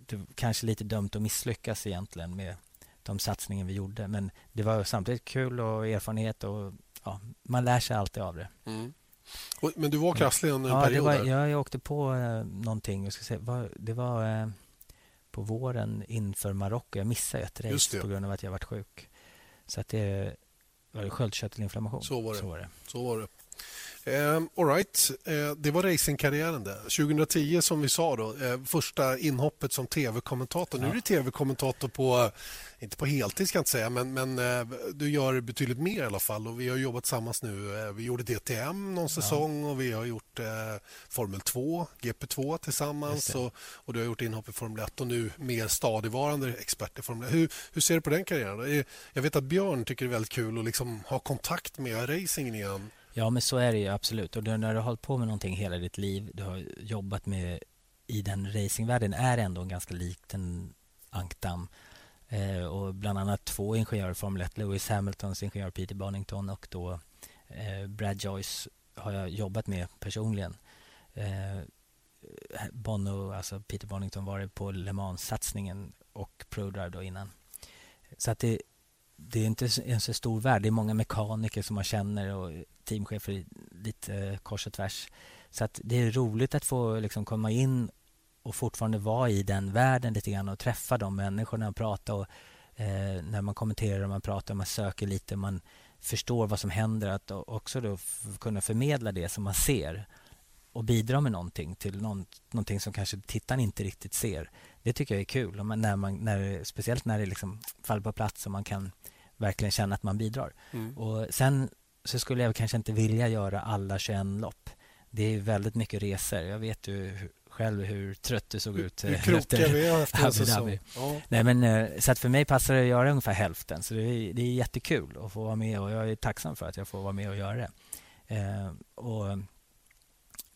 det var kanske lite dömt att misslyckas egentligen med de satsningar vi gjorde. Men det var samtidigt kul och erfarenhet och ja, man lär sig alltid av det. Mm. Och, men du var krasslig under en Ja, det period var, där. jag, åkte på eh, någonting. Jag ska säga, var, det var eh, på våren inför Marocko. Jag missade ett race på grund av att jag varit sjuk. Så att det var det sköldkörtelinflammation. Så var det. Så var det. Så var det. Eh, all right. Eh, det var racingkarriären det. 2010 som vi sa då, eh, första inhoppet som tv-kommentator. Ja. Nu är du tv-kommentator på, inte på heltid ska jag inte säga, men, men eh, du gör betydligt mer i alla fall. Och vi har jobbat tillsammans nu. Eh, vi gjorde DTM någon säsong ja. och vi har gjort eh, Formel 2, GP2 tillsammans och, och du har gjort inhopp i Formel 1 och nu mer stadigvarande expert i Formel 1. Hur, hur ser du på den karriären? Jag vet att Björn tycker det är väldigt kul att liksom ha kontakt med racingen igen. Ja, men så är det ju absolut. Och när du har hållit på med någonting hela ditt liv, du har jobbat med i den racingvärlden är ändå en ganska liten ankdamm. Eh, och bland annat två ingenjörer Formel 1, Lewis Hamiltons ingenjör Peter Bonington och då eh, Brad Joyce har jag jobbat med personligen. Eh, Bono, alltså Peter Bonington var på Le Mans-satsningen och ProDrive då innan. Så att det, det är inte en så stor värld. Det är många mekaniker som man känner och teamchefer lite kors och tvärs. Så att det är roligt att få liksom komma in och fortfarande vara i den världen lite grann och träffa de människorna och prata och eh, när man kommenterar och man pratar och man söker lite, man förstår vad som händer att också då kunna förmedla det som man ser och bidra med någonting till någon, någonting som kanske tittaren inte riktigt ser. Det tycker jag är kul, när man, när, speciellt när det liksom faller på plats och man kan verkligen känna att man bidrar. Mm. Och Sen så skulle jag kanske inte vilja göra alla 21 lopp. Det är väldigt mycket resor. Jag vet ju själv hur trött du såg ut hur, hur efter, vi efter Abu Dhabi. Ja. Nej, men, eh, så att för mig passar det att göra ungefär hälften. Så det är, det är jättekul att få vara med och jag är tacksam för att jag får vara med och göra det. Eh, och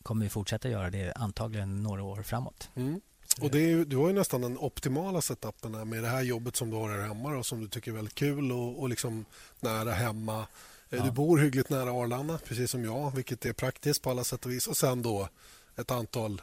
kommer fortsätta göra det antagligen några år framåt. Mm. Och det är, du har ju nästan den optimala setupen med det här jobbet som du har här hemma och som du tycker är väldigt kul och, och liksom nära hemma. Eh, ja. Du bor hyggligt nära Arlanda, precis som jag, vilket är praktiskt på alla sätt och vis. Och sen då ett antal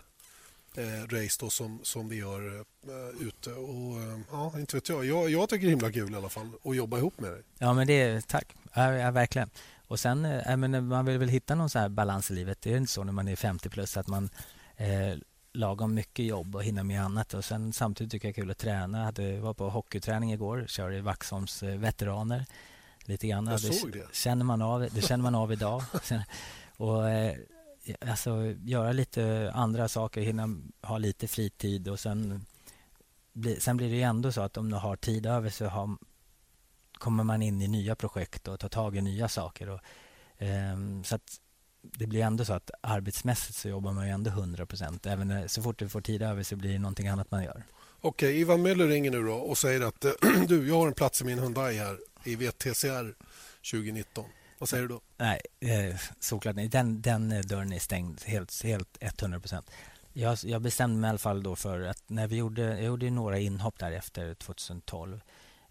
eh, race då som, som vi gör eh, ute. Och, eh, ja, inte vet jag. jag. Jag tycker det är himla kul i alla fall att jobba ihop med dig. Ja, men det tack. Ja, ja, verkligen. Och sen, äh, men man vill väl hitta någon så här balans i livet. Det är inte så när man är 50 plus att man eh, lagom mycket jobb och hinna med annat. Och sen Samtidigt tycker jag det är kul att träna. Jag var på hockeyträning igår. Kör i Vaxholms eh, veteraner. Lite grann. Jag såg det. Det känner man av, det känner man av idag. och, eh, alltså, göra lite andra saker, hinna ha lite fritid och sen, bli, sen blir det ju ändå så att om du har tid över så har, kommer man in i nya projekt och tar tag i nya saker. Och, eh, så att det blir ändå så att arbetsmässigt så jobbar man ju ändå 100 procent. Även när, så fort du får tid över så blir det någonting annat man gör. Okej, Ivan Möller ringer nu då och säger att du, jag har en plats i min Hyundai här i VTCR 2019. Vad säger du då? Nej, eh, såklart nej. Den, den dörren är stängd helt, helt 100 procent. Jag, jag, bestämde mig i alla fall då för att när vi gjorde, jag gjorde några inhopp där efter 2012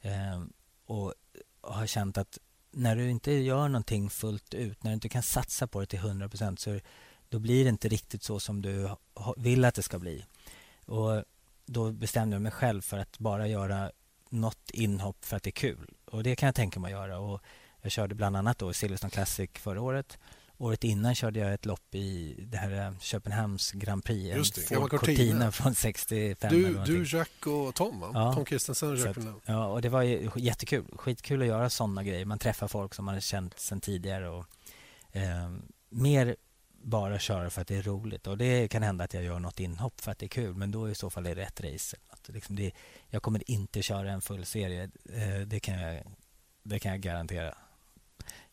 eh, och har känt att när du inte gör någonting fullt ut, när du inte kan satsa på det till 100 procent så då blir det inte riktigt så som du vill att det ska bli. Och Då bestämde jag mig själv för att bara göra något inhopp för att det är kul. Och Det kan jag tänka mig att göra. Och jag körde bland annat då Silverstone Classic förra året. Året innan körde jag ett lopp i det här eh, Köpenhamns Grand Prix. Just det, Ford Cortina från 65. Du, du Jack och Tom, va? Ja. Tom Kristensen och Jack Ja, och det var jättekul. Skitkul att göra sådana grejer. Man träffar folk som man har känt sedan tidigare. Och, eh, mer bara köra för att det är roligt. Och Det kan hända att jag gör något inhopp för att det är kul, men då i så fall är det rätt race. Att liksom det, jag kommer inte köra en full serie. Eh, det, kan jag, det kan jag garantera.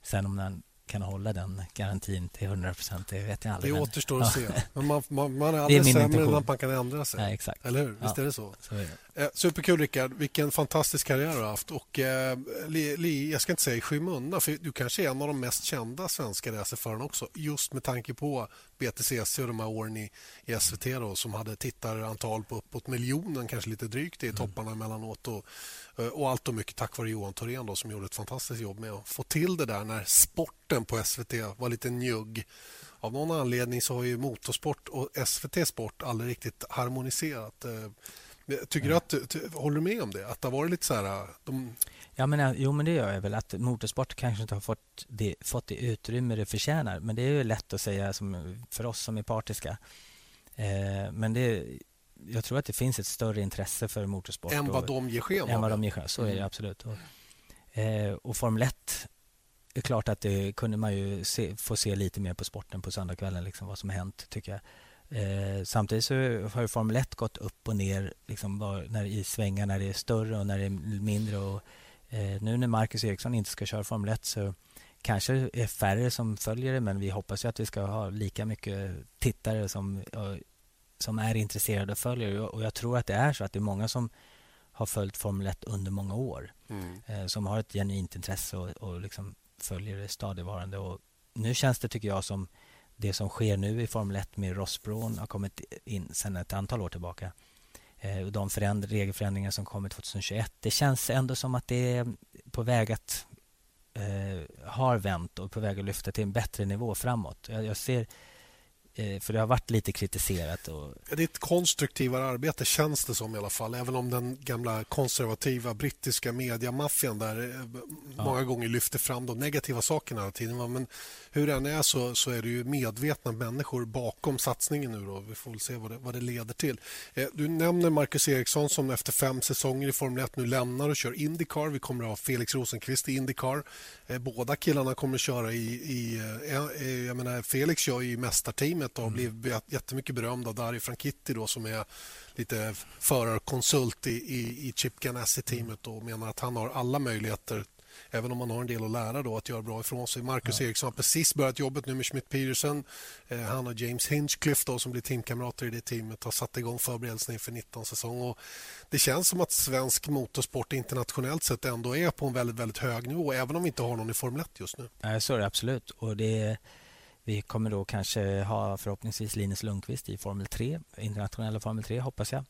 Sen om den kan hålla den garantin till 100 procent, det vet jag aldrig. Det återstår att se. Men man, man, man är aldrig är sämre än att man kan ändra sig. Nej, exakt. Eller hur? Visst ja. är det så? så är det. Eh, superkul, Rickard. Vilken fantastisk karriär du har haft. Och, eh, li, jag ska inte säga i skymundan, för du kanske är en av de mest kända svenska racerförarna också. Just med tanke på BTCC och de här åren i, i SVT då, som hade tittarantal på uppåt miljonen, kanske lite drygt i mm. topparna emellanåt. Och, Eh, och allt och mycket tack vare Johan Thorén då, som gjorde ett fantastiskt jobb med att få till det där när sporten på SVT var lite njugg. Av någon anledning så har ju motorsport och SVT Sport aldrig riktigt harmoniserat. Tycker du att, håller du med om det? Att det har varit lite så här... De... Ja, men, jo, men det gör jag väl. Att motorsport kanske inte har fått det, fått det utrymme det förtjänar. Men det är ju lätt att säga som, för oss som är partiska. Eh, men det, jag tror att det finns ett större intresse för motorsport. Än vad de ger sken? Än vad de ger sken Så är det mm. absolut. Och, eh, och Formel 1 är klart att det kunde man ju se, få se lite mer på sporten på söndagskvällen, liksom vad som har hänt tycker jag. Eh, samtidigt så har ju Formel 1 gått upp och ner liksom var, när, i svängar när det är större och när det är mindre. Och, eh, nu när Marcus Eriksson inte ska köra Formel 1 så kanske är färre som följer det men vi hoppas ju att vi ska ha lika mycket tittare som, som är intresserade och följer. Och jag tror att det är så att det är många som har följt Formel 1 under många år. Mm. Eh, som har ett genuint intresse och, och liksom följer det stadigvarande. Och nu känns det, tycker jag, som det som sker nu i Formel 1 med Rossbron har kommit in sedan ett antal år tillbaka. Eh, de regelförändringar som kommer 2021. Det känns ändå som att det är på väg att eh, har vänt och på väg att lyfta till en bättre nivå framåt. Jag, jag ser för det har varit lite kritiserat. Och... Det är ett konstruktivare arbete känns det som i alla fall. Även om den gamla konservativa brittiska mediamaffian där eh, ja. många gånger lyfter fram de negativa sakerna hela tiden. Men hur det än är så, så är det ju medvetna människor bakom satsningen nu. Då. Vi får väl se vad det, vad det leder till. Eh, du nämner Marcus Eriksson som efter fem säsonger i Formel 1 nu lämnar och kör Indycar. Vi kommer att ha Felix Rosenqvist i Indycar. Båda killarna kommer att köra i... i jag menar, Felix kör i mästarteamet teamet och mm. blev jättemycket berömd av Dario Franchitti då, som är lite förarkonsult i, i, i Chip Ganassi-teamet och menar att han har alla möjligheter även om han har en del att lära då, att göra bra ifrån sig. Marcus ja. Eriksson har precis börjat jobbet nu med Schmidt Peterson. Eh, han och James Hinchcliffe då, som blir teamkamrater i det teamet har satt igång förberedelserna inför 19 säsong. Och det känns som att svensk motorsport internationellt sett ändå är på en väldigt, väldigt hög nivå även om vi inte har någon i Formel 1 just nu. Nej, så är det absolut. Och det vi kommer då kanske ha förhoppningsvis Linus Lundqvist i Formel 3, internationella Formel 3 hoppas jag.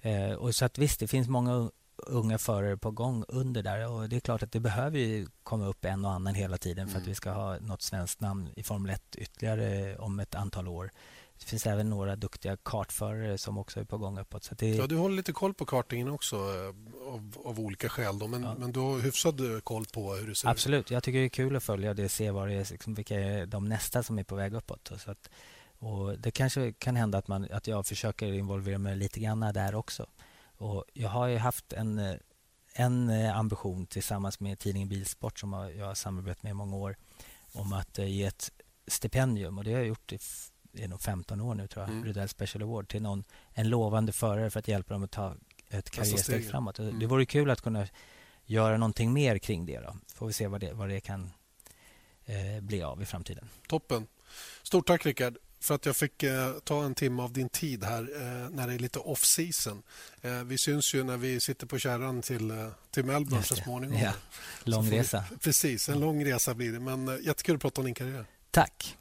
Eh, och så att visst, det finns många unga förare på gång under där och det är klart att det behöver komma upp en och annan hela tiden för att mm. vi ska ha något svenskt namn i Formel 1 ytterligare om ett antal år. Det finns även några duktiga kartförare som också är på gång uppåt. Så det... Ja, du håller lite koll på kartingen också eh, av, av olika skäl. Då. Men, ja. men du har hyfsad koll på hur det ser Absolut. ut? Jag tycker det är kul att följa det och se vad det är, liksom, vilka är de nästa som är på väg uppåt. Så att, och det kanske kan hända att, man, att jag försöker involvera mig lite grann där också. Och jag har ju haft en, en ambition tillsammans med tidningen Bilsport som jag har samarbetat med i många år om att eh, ge ett stipendium. Och Det har jag gjort i är nog 15 år nu, tror jag, mm. Rydell Special Award till någon, en lovande förare för att hjälpa dem att ta ett karriärsteg framåt. Mm. Det vore kul att kunna göra någonting mer kring det. Då. får vi se vad det, vad det kan eh, bli av i framtiden. Toppen. Stort tack, Rickard för att jag fick eh, ta en timme av din tid här eh, när det är lite off-season. Eh, vi syns ju när vi sitter på kärran till, till Melbourne så småningom. Ja, lång resa. Vi, precis, en lång resa blir det. Men jättekul att prata om din karriär. Tack.